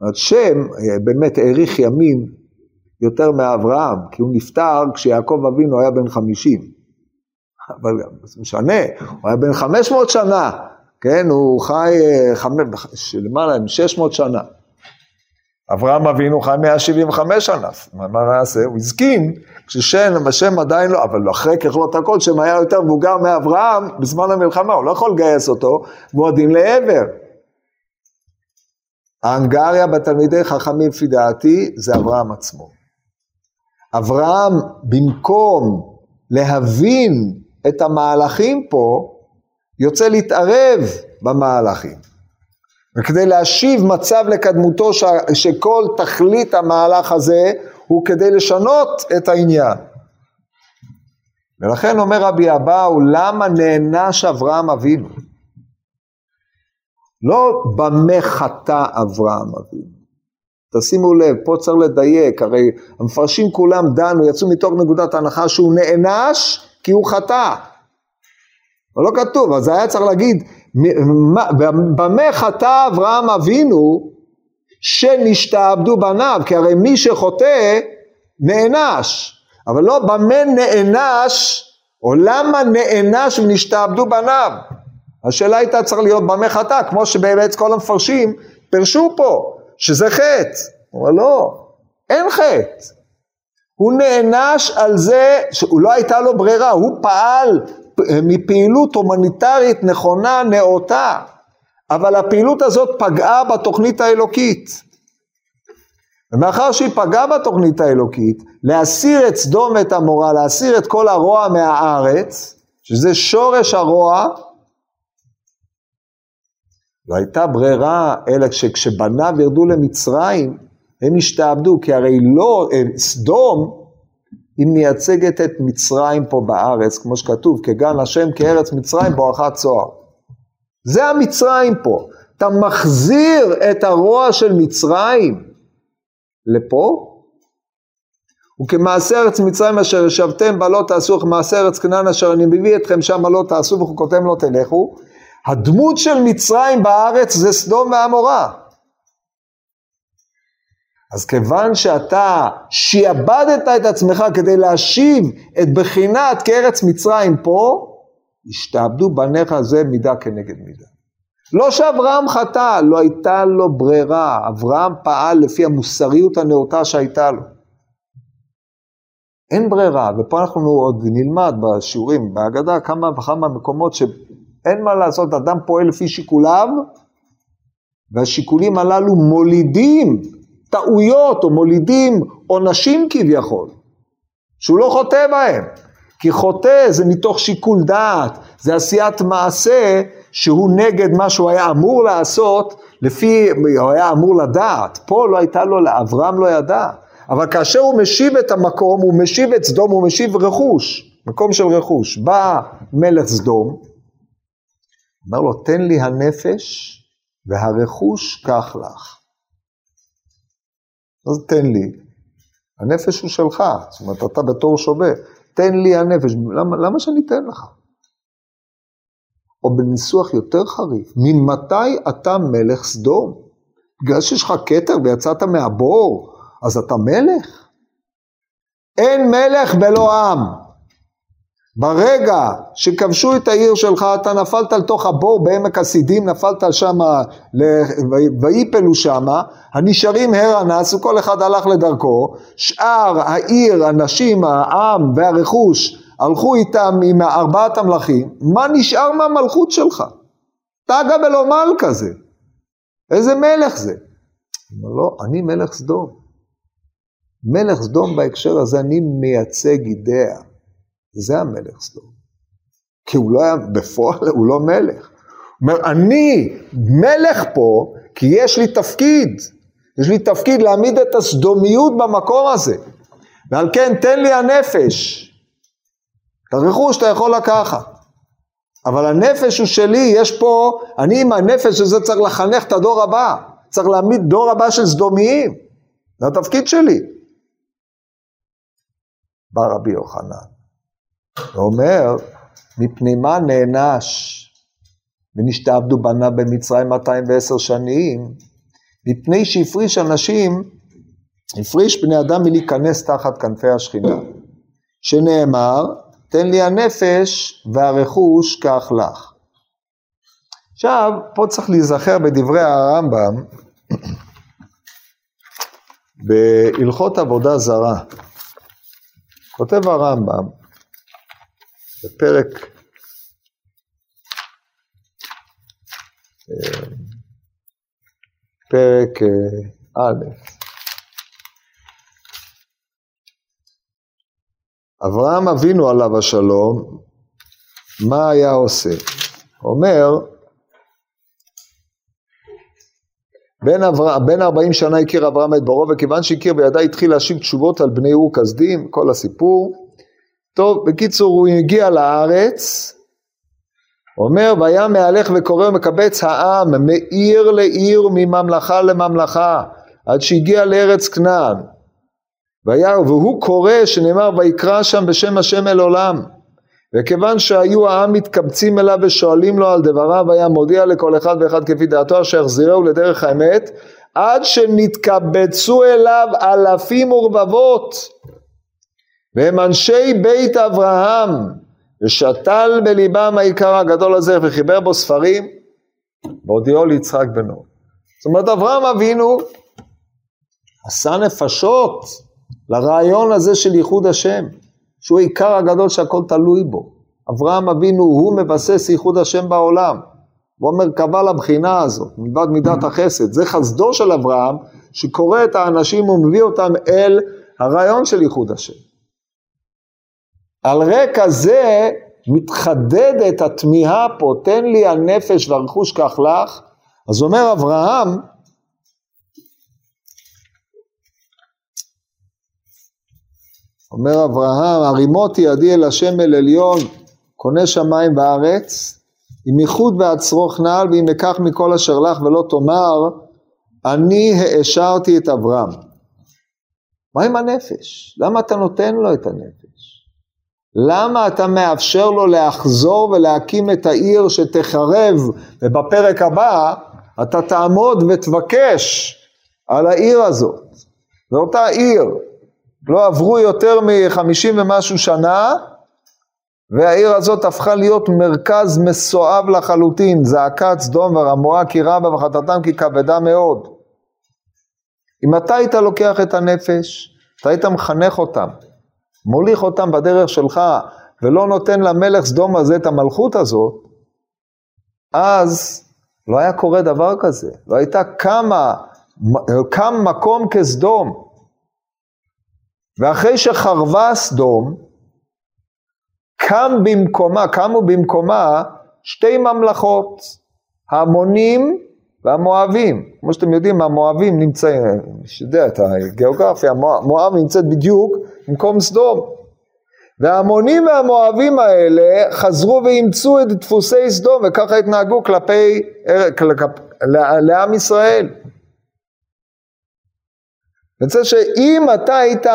אז שם אה, באמת האריך ימים יותר מאברהם, כי הוא נפטר כשיעקב אבינו היה בן חמישים. אבל זה משנה, הוא היה בן חמש מאות שנה, כן, הוא חי אה, למעלה משש מאות שנה. אברהם אבינו חי 175 שנה, מה נעשה? הוא הזקין, כששם, השם עדיין לא, אבל אחרי ככלות הכל, שם היה יותר מבוגר מאברהם בזמן המלחמה, הוא לא יכול לגייס אותו, והוא עדין לעבר. ההנגריה בתלמידי חכמים לפי דעתי זה אברהם עצמו. אברהם במקום להבין את המהלכים פה, יוצא להתערב במהלכים. וכדי להשיב מצב לקדמותו ש... שכל תכלית המהלך הזה הוא כדי לשנות את העניין. ולכן אומר רבי אבאו, למה נענש אברהם אבינו? לא במה חטא אברהם אבינו. תשימו לב, פה צריך לדייק, הרי המפרשים כולם דנו, יצאו מתוך נקודת הנחה שהוא נענש כי הוא חטא. אבל לא כתוב, אז היה צריך להגיד, במה חטא אברהם אבינו שנשתעבדו בניו, כי הרי מי שחוטא נענש, אבל לא במה נענש, או למה נענש ונשתעבדו בניו. השאלה הייתה צריך להיות במה חטא, כמו שבאמת כל המפרשים פירשו פה, שזה חטא. אבל לא, אין חטא. הוא נענש על זה שהוא לא הייתה לו ברירה, הוא פעל מפעילות הומניטרית נכונה, נאותה, אבל הפעילות הזאת פגעה בתוכנית האלוקית. ומאחר שהיא פגעה בתוכנית האלוקית, להסיר את סדום ואת עמורה, להסיר את כל הרוע מהארץ, שזה שורש הרוע, לא הייתה ברירה, אלא שכשבניו ירדו למצרים, הם השתעבדו, כי הרי לא, סדום היא מייצגת את מצרים פה בארץ, כמו שכתוב, כגן השם כארץ מצרים בואכה צוהר. זה המצרים פה. אתה מחזיר את הרוע של מצרים לפה, וכמעשה ארץ מצרים אשר ישבתם בה לא תעשו, וכמעשה ארץ כנען אשר אני מביא אתכם שמה לא תעשו, וחוקותיהם לא תלכו. הדמות של מצרים בארץ זה סדום ועמורה. אז כיוון שאתה שיעבדת את עצמך כדי להשיב את בחינת כארץ מצרים פה, השתעבדו בניך זה מידה כנגד מידה. לא שאברהם חטא, לא הייתה לו ברירה, אברהם פעל לפי המוסריות הנאותה שהייתה לו. אין ברירה, ופה אנחנו עוד נלמד בשיעורים, בהגדה, כמה וכמה מקומות שאין מה לעשות, אדם פועל לפי שיקוליו, והשיקולים הללו מולידים טעויות או מולידים עונשים כביכול, שהוא לא חוטא בהם. כי חוטא זה מתוך שיקול דעת, זה עשיית מעשה שהוא נגד מה שהוא היה אמור לעשות, לפי, הוא היה אמור לדעת. פה לא הייתה לו, אברהם לא ידע. אבל כאשר הוא משיב את המקום, הוא משיב את סדום, הוא משיב רכוש, מקום של רכוש. בא מלך סדום, אומר לו, תן לי הנפש והרכוש קח לך. אז תן לי, הנפש הוא שלך, זאת אומרת, אתה בתור שווה, תן לי הנפש, למה, למה שאני אתן לך? או בניסוח יותר חריף, ממתי אתה מלך סדום? בגלל שיש לך כתר ויצאת מהבור, אז אתה מלך? אין מלך בלא עם. ברגע שכבשו את העיר שלך, אתה נפלת לתוך הבור בעמק הסידים, נפלת שם, ויפלו שמה, הנשארים הר אנס וכל אחד הלך לדרכו, שאר העיר, הנשים, העם והרכוש הלכו איתם עם ארבעת המלכים, מה נשאר מהמלכות שלך? תגה בלא מלכה זה. איזה מלך זה? אומר לא, אני מלך סדום. מלך סדום בהקשר הזה, אני מייצג אידאה. זה המלך סדום. כי הוא לא היה, בפועל הוא לא מלך. הוא אומר, אני מלך פה, כי יש לי תפקיד. יש לי תפקיד להעמיד את הסדומיות במקום הזה. ועל כן תן לי הנפש. את הרכוש אתה יכול לקחת. אבל הנפש הוא שלי, יש פה, אני עם הנפש הזה צריך לחנך את הדור הבא. צריך להעמיד דור הבא של סדומיים. זה התפקיד שלי. בא רבי יוחנן. ואומר, מפני מה נענש ונשתעבדו בנה במצרים 210 שנים? מפני שהפריש אנשים, הפריש בני אדם מלהיכנס תחת כנפי השכינה. שנאמר, תן לי הנפש והרכוש כך לך. עכשיו, פה צריך להיזכר בדברי הרמב"ם בהלכות עבודה זרה. כותב הרמב"ם, בפרק אה, פרק אה, א', אברהם אבינו עליו השלום, מה היה עושה? אומר, בין, אבר... בין 40 שנה הכיר אברהם את בורו, וכיוון שהכיר בידה התחיל להשיב תשובות על בני אור כסדים, כל הסיפור. טוב, בקיצור, הוא הגיע לארץ, אומר, והיה מהלך וקורא ומקבץ העם מעיר לעיר מממלכה לממלכה, עד שהגיע לארץ כנען. והיה, והוא קורא שנאמר ויקרא שם בשם השם אל עולם. וכיוון שהיו העם מתקבצים אליו ושואלים לו על דבריו, היה מודיע לכל אחד ואחד כפי דעתו אשר יחזירהו לדרך האמת, עד שנתקבצו אליו אלפים ורבבות. והם אנשי בית אברהם, ושתל בליבם העיקר הגדול הזה וחיבר בו ספרים, והודיעו ליצחק בנו. זאת אומרת אברהם אבינו עשה נפשות לרעיון הזה של ייחוד השם, שהוא העיקר הגדול שהכל תלוי בו. אברהם אבינו הוא מבסס ייחוד השם בעולם. הוא אומר קבע לבחינה הזאת, מלבד מידת החסד. זה חסדו של אברהם, שקורא את האנשים ומביא אותם אל הרעיון של ייחוד השם. על רקע זה מתחדדת התמיהה פה, תן לי הנפש והרכוש כך לך. אז אומר אברהם, אומר אברהם, הרימותי ידי אל השם אל עליון, קונה שמיים וארץ, אם ייחוד ואצרוך נעל, ואם אקח מכל אשר לך ולא תאמר, אני העשרתי את אברהם. מה עם הנפש? למה אתה נותן לו את הנפש? למה אתה מאפשר לו לחזור ולהקים את העיר שתחרב, ובפרק הבא אתה תעמוד ותבקש על העיר הזאת. זו אותה עיר, לא עברו יותר מחמישים ומשהו שנה, והעיר הזאת הפכה להיות מרכז מסואב לחלוטין, זעקת סדום ורמואה כי רבה וחטאתם כי כבדה מאוד. אם אתה היית לוקח את הנפש, אתה היית מחנך אותם, מוליך אותם בדרך שלך, ולא נותן למלך סדום הזה את המלכות הזאת, אז לא היה קורה דבר כזה, לא הייתה קמה, קם מקום כסדום. ואחרי שחרבה סדום, קם במקומה, קמו במקומה שתי ממלכות, ההמונים והמואבים. כמו שאתם יודעים, המואבים נמצאים, מי שיודע את הגיאוגרפיה, מואב נמצאת בדיוק במקום סדום. וההמונים והמואבים האלה חזרו ואימצו את דפוסי סדום וככה התנהגו כלפי, לעם ישראל. רוצה שאם אתה היית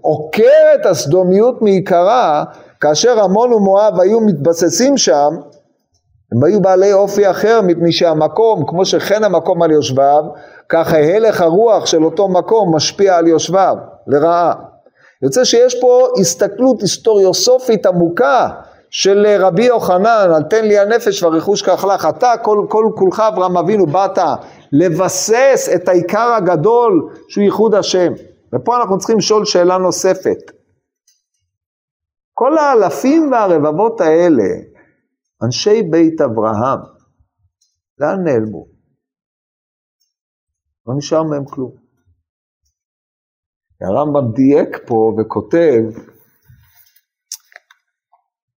עוקר את הסדומיות מעיקרה, כאשר עמון ומואב היו מתבססים שם, הם היו בעלי אופי אחר מפני שהמקום, כמו שכן המקום על יושביו, ככה הלך הרוח של אותו מקום משפיע על יושביו, לרעה. יוצא שיש פה הסתכלות היסטוריוסופית עמוקה של רבי יוחנן, על תן לי הנפש והרכוש כך לך. אתה כל, כל כולך אברהם אבינו באת לבסס את העיקר הגדול שהוא ייחוד השם. ופה אנחנו צריכים לשאול שאלה נוספת. כל האלפים והרבבות האלה, אנשי בית אברהם, לאן נעלמו? לא נשאר מהם כלום. הרמב"ם דייק פה וכותב,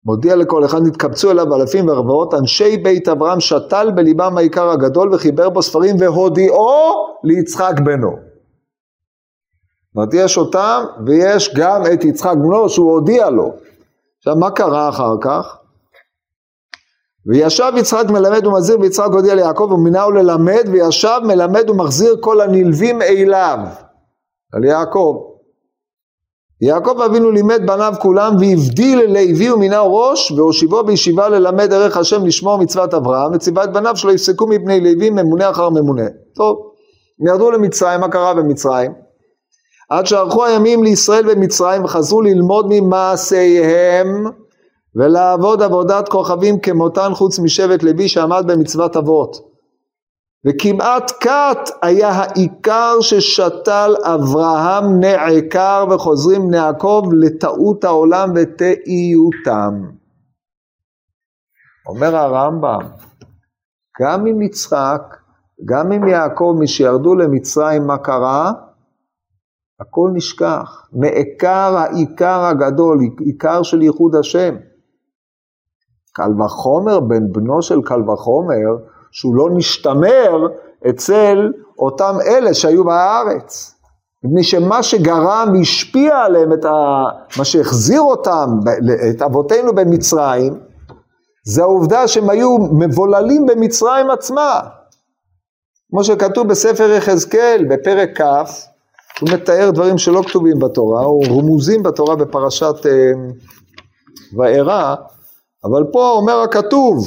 מודיע לכל אחד, נתקבצו אליו אלפים ורבעות, אנשי בית אברהם שתל בליבם העיקר הגדול וחיבר בו ספרים והודיעו ליצחק בנו. זאת אומרת, יש אותם ויש גם את יצחק בנו שהוא הודיע לו. עכשיו, מה קרה אחר כך? וישב יצחק מלמד ומזהיר ויצחק הודיע ליעקב ומינהו ללמד וישב מלמד ומחזיר כל הנלווים אליו. על יעקב. יעקב אבינו לימד בניו כולם והבדיל ללוי ומינהו ראש והושיבו בישיבה ללמד ערך השם לשמור מצוות אברהם וציווה את בניו שלא יפסקו מפני לוי ממונה אחר ממונה. טוב, הם ירדו למצרים, מה קרה במצרים? עד שערכו הימים לישראל במצרים וחזרו ללמוד ממעשיהם ולעבוד עבודת כוכבים כמותן חוץ משבט לוי שעמד במצוות אבות. וכמעט כת היה העיקר ששתל אברהם נעקר וחוזרים בני יעקב לטעות העולם ותהיותם. אומר הרמב"ם, גם עם יצחק, גם עם יעקב, משירדו למצרים, מה קרה? הכל נשכח. נעקר העיקר הגדול, עיקר של ייחוד השם. קל וחומר, בן בנו של קל וחומר, שהוא לא נשתמר אצל אותם אלה שהיו בארץ. מפני שמה שגרם והשפיע עליהם את ה... מה שהחזיר אותם, את אבותינו במצרים, זה העובדה שהם היו מבוללים במצרים עצמה. כמו שכתוב בספר יחזקאל, בפרק כ', הוא מתאר דברים שלא כתובים בתורה, או רמוזים בתורה בפרשת אה, אבל פה אומר הכתוב,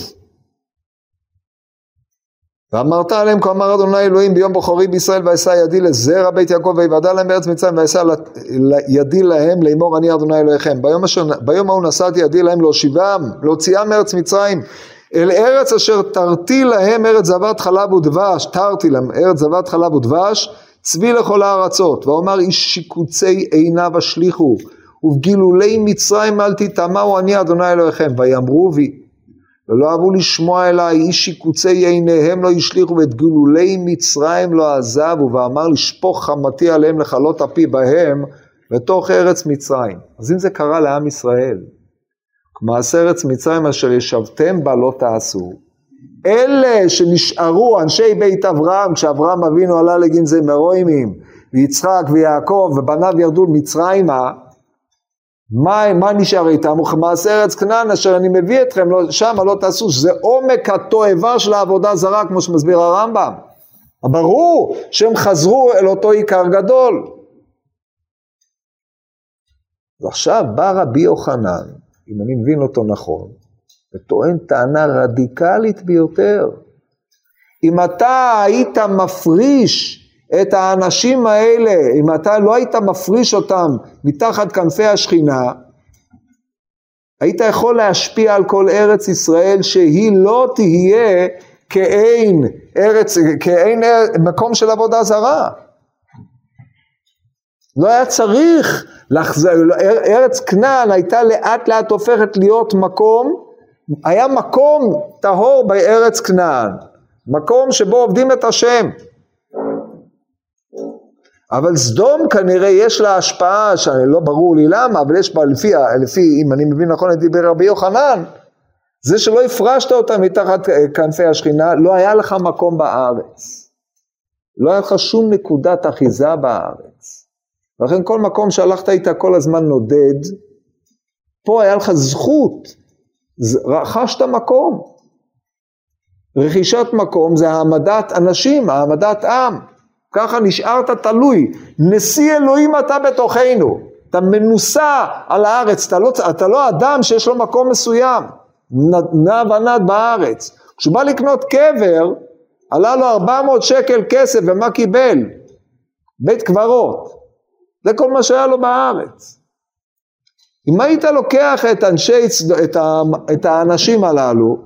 ואמרת עליהם כה אמר אדוני אלוהים ביום בוחרי בישראל ואשא ידי לזרע בית יעקב ויוודע להם בארץ מצרים ואשא ידי להם לאמור אני אדוני אלוהיכם. ביום, אשר, ביום ההוא נשאתי ידי להם להושיבם להוציאם מארץ מצרים אל ארץ אשר תרתי להם ארץ זבת חלב ודבש תרתי להם ארץ זבת חלב ודבש צבי לכל הארצות. ואומר איש שיקוצי עיניו השליכו ובגילולי מצרים אל תטמאו אני אדוני אלוהיכם. ויאמרו ולא אהבו לשמוע אליי, איש שיקוצי עיניהם לא השליכו ואת גלולי מצרים לא עזבו, ואמר לשפוך חמתי עליהם לכלות אפי בהם בתוך ארץ מצרים. אז אם זה קרה לעם ישראל, כמעשה ארץ מצרים אשר ישבתם בה לא תעשו, אלה שנשארו, אנשי בית אברהם, כשאברהם אבינו עלה לגנזי מרוימים, ויצחק ויעקב ובניו ירדו מצרימה, מה, מה נשאר איתם? וכמעשה ארץ כנען אשר אני מביא אתכם לא, שמה לא תעשו, שזה עומק התועבה של העבודה זרה כמו שמסביר הרמב"ם. ברור שהם חזרו אל אותו עיקר גדול. ועכשיו בא רבי יוחנן, אם אני מבין אותו נכון, וטוען טענה רדיקלית ביותר. אם אתה היית מפריש את האנשים האלה, אם אתה לא היית מפריש אותם מתחת כנפי השכינה, היית יכול להשפיע על כל ארץ ישראל שהיא לא תהיה כאין ארץ, כאין מקום של עבודה זרה. לא היה צריך לחזור, ארץ כנען הייתה לאט לאט הופכת להיות מקום, היה מקום טהור בארץ כנען, מקום שבו עובדים את השם. אבל סדום כנראה יש לה השפעה, שלא ברור לי למה, אבל יש בה לפי, לפי אם אני מבין נכון את דיבר רבי יוחנן, זה שלא הפרשת אותה מתחת כנפי השכינה, לא היה לך מקום בארץ. לא היה לך שום נקודת אחיזה בארץ. לכן כל מקום שהלכת איתה כל הזמן נודד, פה היה לך זכות, רכשת מקום. רכישת מקום זה העמדת אנשים, העמדת עם. ככה נשארת תלוי. נשיא אלוהים אתה בתוכנו. אתה מנוסה על הארץ, אתה לא, אתה לא אדם שיש לו מקום מסוים. נע ונד בארץ. כשהוא בא לקנות קבר, עלה לו 400 שקל כסף, ומה קיבל? בית קברות. זה כל מה שהיה לו בארץ. אם היית לוקח את אנשי, את, ה, את האנשים הללו,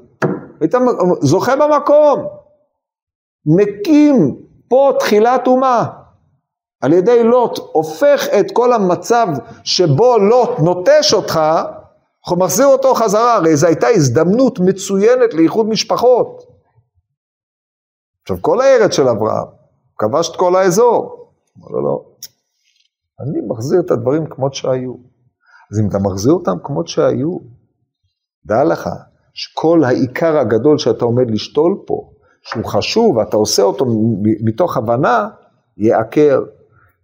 היית זוכה במקום, מקים פה תחילת אומה. על ידי לוט הופך את כל המצב שבו לוט נוטש אותך, מחזיר אותו חזרה, הרי זו הייתה הזדמנות מצוינת לאיחוד משפחות. עכשיו כל הארץ של אברהם, כבש את כל האזור. אמר לו לא, אני מחזיר את הדברים כמות שהיו. אז אם אתה מחזיר אותם כמות שהיו, דע לך שכל העיקר הגדול שאתה עומד לשתול פה, שהוא חשוב ואתה עושה אותו מתוך הבנה, ייעקר.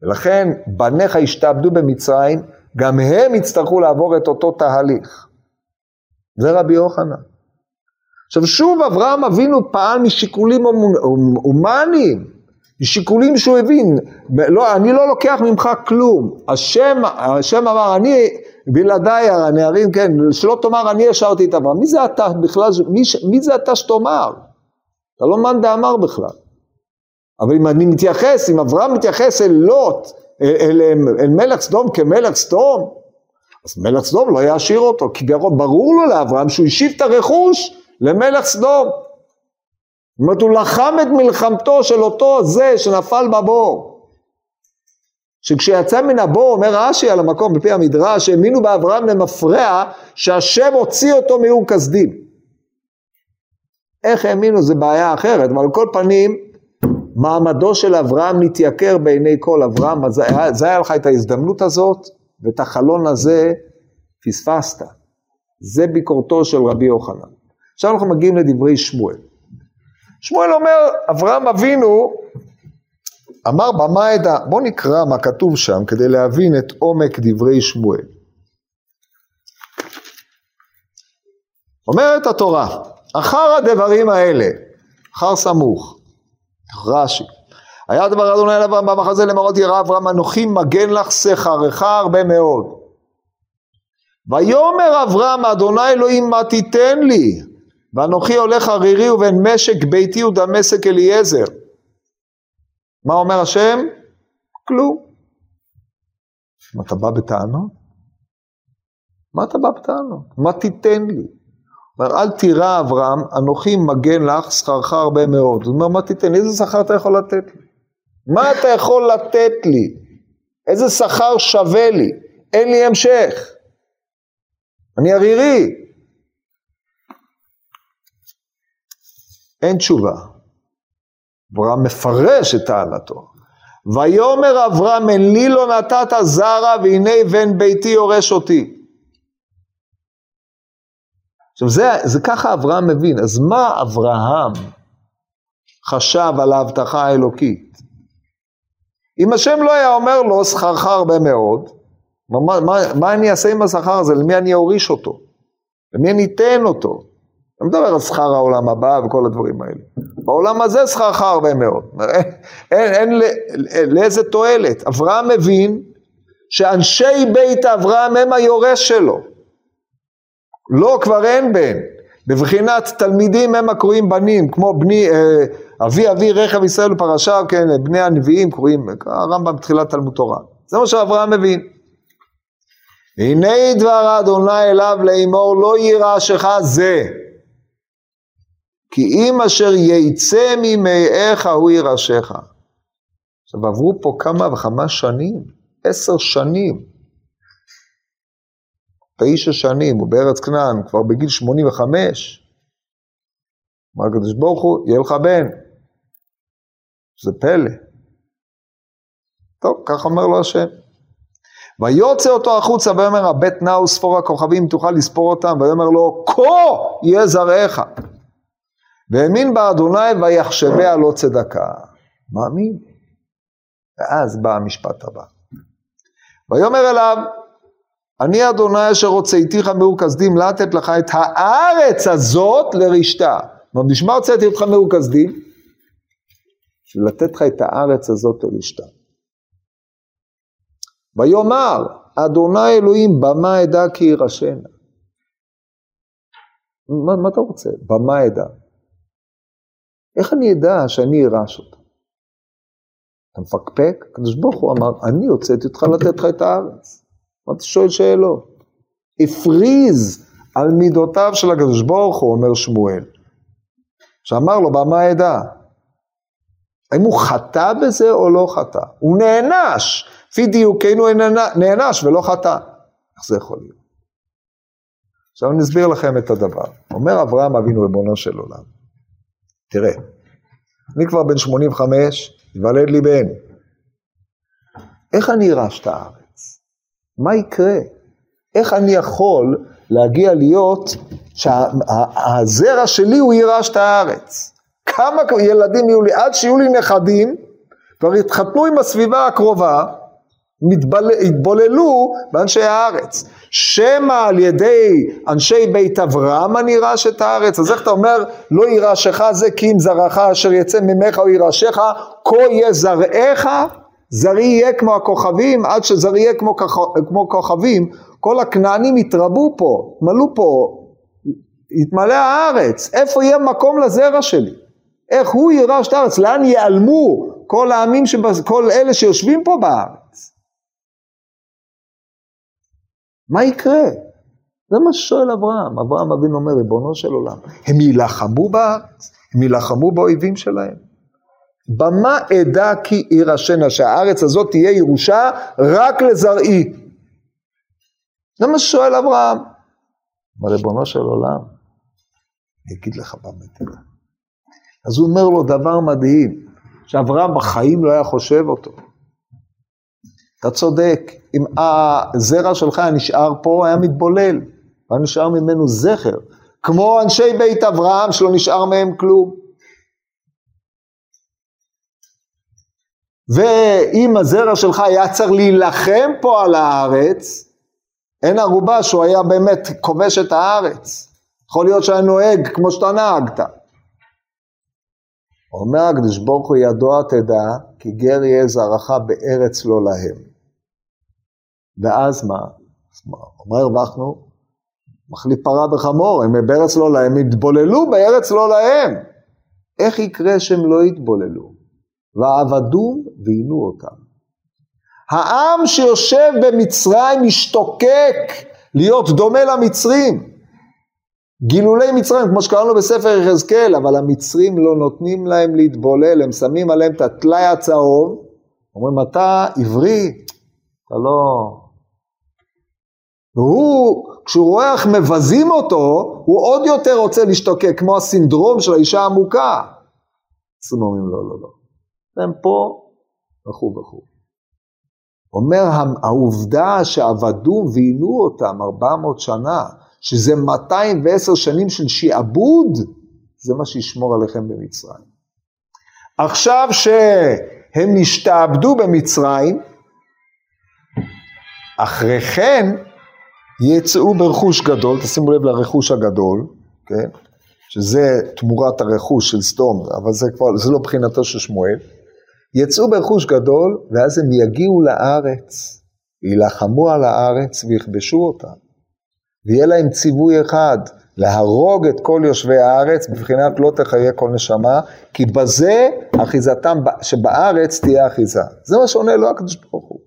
ולכן בניך ישתעבדו במצרים, גם הם יצטרכו לעבור את אותו תהליך. זה רבי יוחנן. עכשיו שוב אברהם אבינו פעל משיקולים הומניים, משיקולים שהוא הבין, לא, אני לא לוקח ממך כלום, השם, השם אמר אני בלעדיי הנערים, כן, שלא תאמר אני השארתי את אברהם, מי זה אתה בכלל, מי, מי זה אתה שתאמר? אתה לא מאן דאמר בכלל. אבל אם אני מתייחס, אם אברהם מתייחס אל לוט, אל, אל, אל, אל מלך סדום כמלך סדום, אז מלך סדום לא יעשיר אותו, כי ברור לו לאברהם שהוא השיב את הרכוש למלך סדום. זאת אומרת, הוא לחם את מלחמתו של אותו זה שנפל בבור. שכשיצא מן הבור, אומר רש"י על המקום בפי המדרש, האמינו באברהם למפרע שהשם הוציא אותו מאור כסדים. איך האמינו זה בעיה אחרת, אבל על כל פנים, מעמדו של אברהם נתייקר בעיני כל אברהם, אז זה היה לך את ההזדמנות הזאת, ואת החלון הזה פספסת. זה ביקורתו של רבי יוחנן. עכשיו אנחנו מגיעים לדברי שמואל. שמואל אומר, אברהם אבינו אמר במה עדה, בוא נקרא מה כתוב שם כדי להבין את עומק דברי שמואל. אומרת התורה, אחר הדברים האלה, אחר סמוך, רש"י, היה דבר אדוני אל אברהם במחזה למראות ירא אברהם אנוכי מגן לך שכרך הרבה מאוד. ויאמר אברהם אדוני אלוהים מה תיתן לי ואנוכי הולך ערירי ובין משק ביתי ודמשק אליעזר. מה אומר השם? כלום. אתה בא בטענות? מה אתה בא בטענות? מה תיתן לי? אומר, אל תירא אברהם, אנוכי מגן לך, שכרך הרבה מאוד. הוא אומר, מה תיתן לי? איזה שכר אתה יכול לתת לי? מה אתה יכול לתת לי? איזה שכר שווה לי? אין לי המשך. אני ערירי. אין תשובה. אברהם מפרש את טענתו. ויאמר אברהם, אין לי לא נתת זרע, והנה בן ביתי יורש אותי. עכשיו זה, זה ככה אברהם מבין, אז מה אברהם חשב על ההבטחה האלוקית? אם השם לא היה אומר לו שכרך הרבה מאוד, מה, מה, מה אני אעשה עם השכר הזה? למי אני אוריש אותו? למי אני אתן אותו? אני מדבר על שכר העולם הבא וכל הדברים האלה. בעולם הזה שכרך הרבה מאוד. אין, אין, אין לאיזה תועלת. אברהם מבין שאנשי בית אברהם הם היורש שלו. לא, כבר אין בן. בבחינת תלמידים הם הקרואים בנים, כמו בני, אה, אבי אבי רכב ישראל ופרשה, כן, בני הנביאים קרואים, הרמב"ם בתחילת תלמוד תורה. זה מה שאברהם מבין. הנה דבר אדוני אליו לאמור לא יירשך זה כי אם אשר יצא ממאיך הוא יירשך. עכשיו עברו פה כמה וכמה שנים, עשר שנים, תשע שנים, הוא בארץ כנען, כבר בגיל שמונים וחמש. אמר הקדוש ברוך הוא, יהיה לך בן. זה פלא. טוב, כך אומר לו השם. ויוצא אותו החוצה ויאמר הבט נא וספור הכוכבים תוכל לספור אותם ויאמר לו כה יהיה זרעך והאמין בה אדוני ויחשביה לא צדקה מאמין ואז בא המשפט הבא ויאמר אליו אני אדוני אשר הוצאתיך מאור לתת לך את הארץ הזאת לרשתה. כלומר, בשביל מה הוצאתי אותך מאור לתת לך את הארץ הזאת לרשתה. ויאמר, אדוני אלוהים, במה אדע כי ירשנה. מה, מה אתה רוצה? במה אדע? איך אני אדע שאני אירש אותה? אתה מפקפק? הקדוש ברוך הוא אמר, אני הוצאתי אותך לתת לך את הארץ. מה אתה שואל שאלות? הפריז על מידותיו של הקדוש ברוך הוא, אומר שמואל. שאמר לו, במה אדע? האם הוא חטא בזה או לא חטא? הוא נענש. לפי דיוקנו נענש ולא חטא. איך זה יכול להיות? עכשיו אני אסביר לכם את הדבר. אומר אברהם אבינו ריבונו של עולם, תראה, אני כבר בן 85, יוולד לי בן. איך אני ארש את הארץ? מה יקרה? איך אני יכול להגיע להיות שהזרע שלי הוא יירש את הארץ? כמה ילדים יהיו לי, עד שיהיו לי נכדים, כבר יתחתנו עם הסביבה הקרובה, מתבל... התבוללו באנשי הארץ. שמא על ידי אנשי בית אברהם אני יירש את הארץ, אז איך אתה אומר לא יירשך זה כי אם זרעך אשר יצא ממך או יירשך, כה יהיה זרעך, זרעי יהיה כמו הכוכבים, עד שזרעי יהיה כמו, כמו כוכבים, כל הכנענים יתרבו פה, יתמלאו פה, יתמלא הארץ, איפה יהיה מקום לזרע שלי? איך הוא יירש את הארץ? לאן ייעלמו כל העמים, שבא, כל אלה שיושבים פה בארץ? מה יקרה? זה מה ששואל אברהם. אברהם אבינו אומר, ריבונו של עולם, הם יילחמו בארץ? הם יילחמו באויבים שלהם? במה אדע כי יירשנה, שהארץ הזאת תהיה ירושה רק לזרעי? זה מה ששואל אברהם. ריבונו של עולם, אני אגיד לך במה תדע. אז הוא אומר לו דבר מדהים, שאברהם בחיים לא היה חושב אותו. אתה צודק, אם הזרע שלך היה נשאר פה, היה מתבולל, היה נשאר ממנו זכר, כמו אנשי בית אברהם שלא נשאר מהם כלום. ואם הזרע שלך היה צריך להילחם פה על הארץ, אין ערובה שהוא היה באמת כובש את הארץ. יכול להיות שהיה נוהג כמו שאתה נהגת. אומר הקדוש ברוך הוא ידוע תדע, כי גר יהיה זרעך בארץ לא להם. ואז מה? מה הרווחנו? מחליף פרה בחמור, הם בארץ לא להם, יתבוללו בארץ לא להם. איך יקרה שהם לא יתבוללו? ועבדו ועינו אותם. העם שיושב במצרים משתוקק להיות דומה למצרים. גילולי מצרים, כמו שקראנו בספר יחזקאל, אבל המצרים לא נותנים להם להתבולל, הם שמים עליהם את הטלאי הצהוב, אומרים, אתה עברי, אתה לא, והוא, כשהוא רואה איך מבזים אותו, הוא עוד יותר רוצה להשתוקק, כמו הסינדרום של האישה המוכה. אז אומרים, לא, לא, לא. הם פה, וכו' וכו'. אומר, העובדה שעבדו ועינו אותם 400 שנה, שזה 210 שנים של שעבוד, זה מה שישמור עליכם במצרים. עכשיו שהם נשתעבדו במצרים, אחרי כן יצאו ברכוש גדול, תשימו לב לרכוש הגדול, כן? שזה תמורת הרכוש של סדום, אבל זה כבר, זה לא בחינתו של שמואל. יצאו ברכוש גדול, ואז הם יגיעו לארץ, יילחמו על הארץ ויכבשו אותה. ויהיה להם ציווי אחד, להרוג את כל יושבי הארץ, בבחינת לא תחיה כל נשמה, כי בזה אחיזתם, שבארץ תהיה אחיזה. זה מה שעונה לו הקדוש ברוך הוא.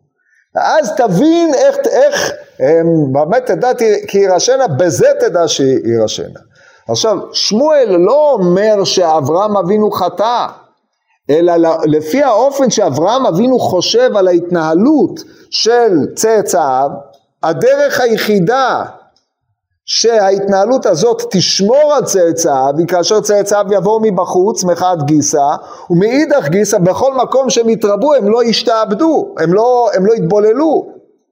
אז תבין איך, איך באמת תדע כי יירשנה, בזה תדע שיירשנה. עכשיו, שמואל לא אומר שאברהם אבינו חטא, אלא לפי האופן שאברהם אבינו חושב על ההתנהלות של צאצאיו, הדרך היחידה שההתנהלות הזאת תשמור על צאצאיו, היא כאשר צאצאיו יבואו מבחוץ מחד גיסא, ומאידך גיסא בכל מקום שהם יתרבו הם לא ישתעבדו, הם לא, הם לא יתבוללו.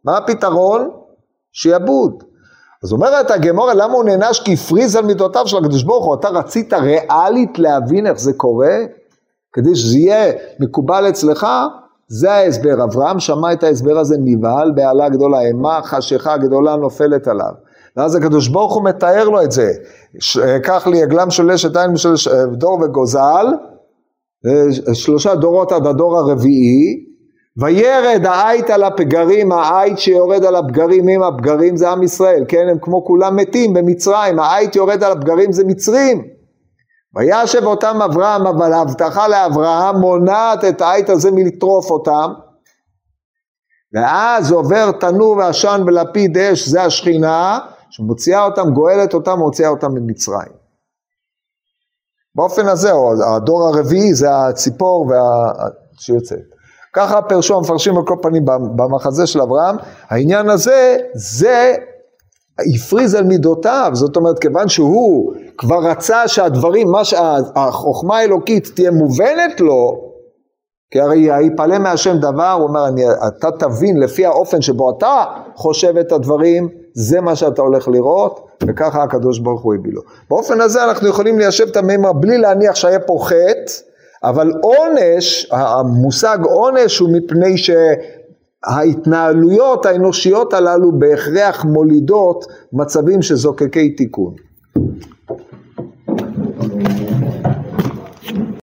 מה הפתרון? שיעבוד. אז אומרת הגמורה, למה הוא נענש? כי הפריז על מידותיו של הקדוש ברוך הוא. אתה רצית ריאלית להבין איך זה קורה? כדי שזה יהיה מקובל אצלך? זה ההסבר. אברהם שמע את ההסבר הזה, נבהל בהלה גדולה, אימה חשיכה גדולה נופלת עליו. ואז הקדוש ברוך הוא מתאר לו את זה. קח לי עגלם של אשת עין של דור וגוזל, שלושה דורות עד הדור הרביעי, וירד העית על הפגרים, העית שיורד על הפגרים, אם הפגרים זה עם ישראל, כן, הם כמו כולם מתים במצרים, העית יורד על הפגרים זה מצרים. וישב אותם אברהם, אבל ההבטחה לאברהם מונעת את העית הזה מלטרוף אותם, ואז עובר תנור ועשן ולפיד אש, זה השכינה, שמוציאה אותם, גואלת אותם, מוציאה אותם ממצרים. באופן הזה, הדור הרביעי זה הציפור וה... שיוצאת. ככה פרשו המפרשים על כל פנים במחזה של אברהם, העניין הזה, זה הפריז על מידותיו, זאת אומרת כיוון שהוא כבר רצה שהדברים, מה שהחוכמה האלוקית תהיה מובנת לו, כי הרי יפלא מהשם דבר, הוא אומר, אני, אתה תבין לפי האופן שבו אתה חושב את הדברים, זה מה שאתה הולך לראות, וככה הקדוש ברוך הוא הביא לו. באופן הזה אנחנו יכולים ליישב את המימר בלי להניח שהיה פה חטא, אבל עונש, המושג עונש הוא מפני שההתנהלויות האנושיות הללו בהכרח מולידות מצבים שזוקקי תיקון.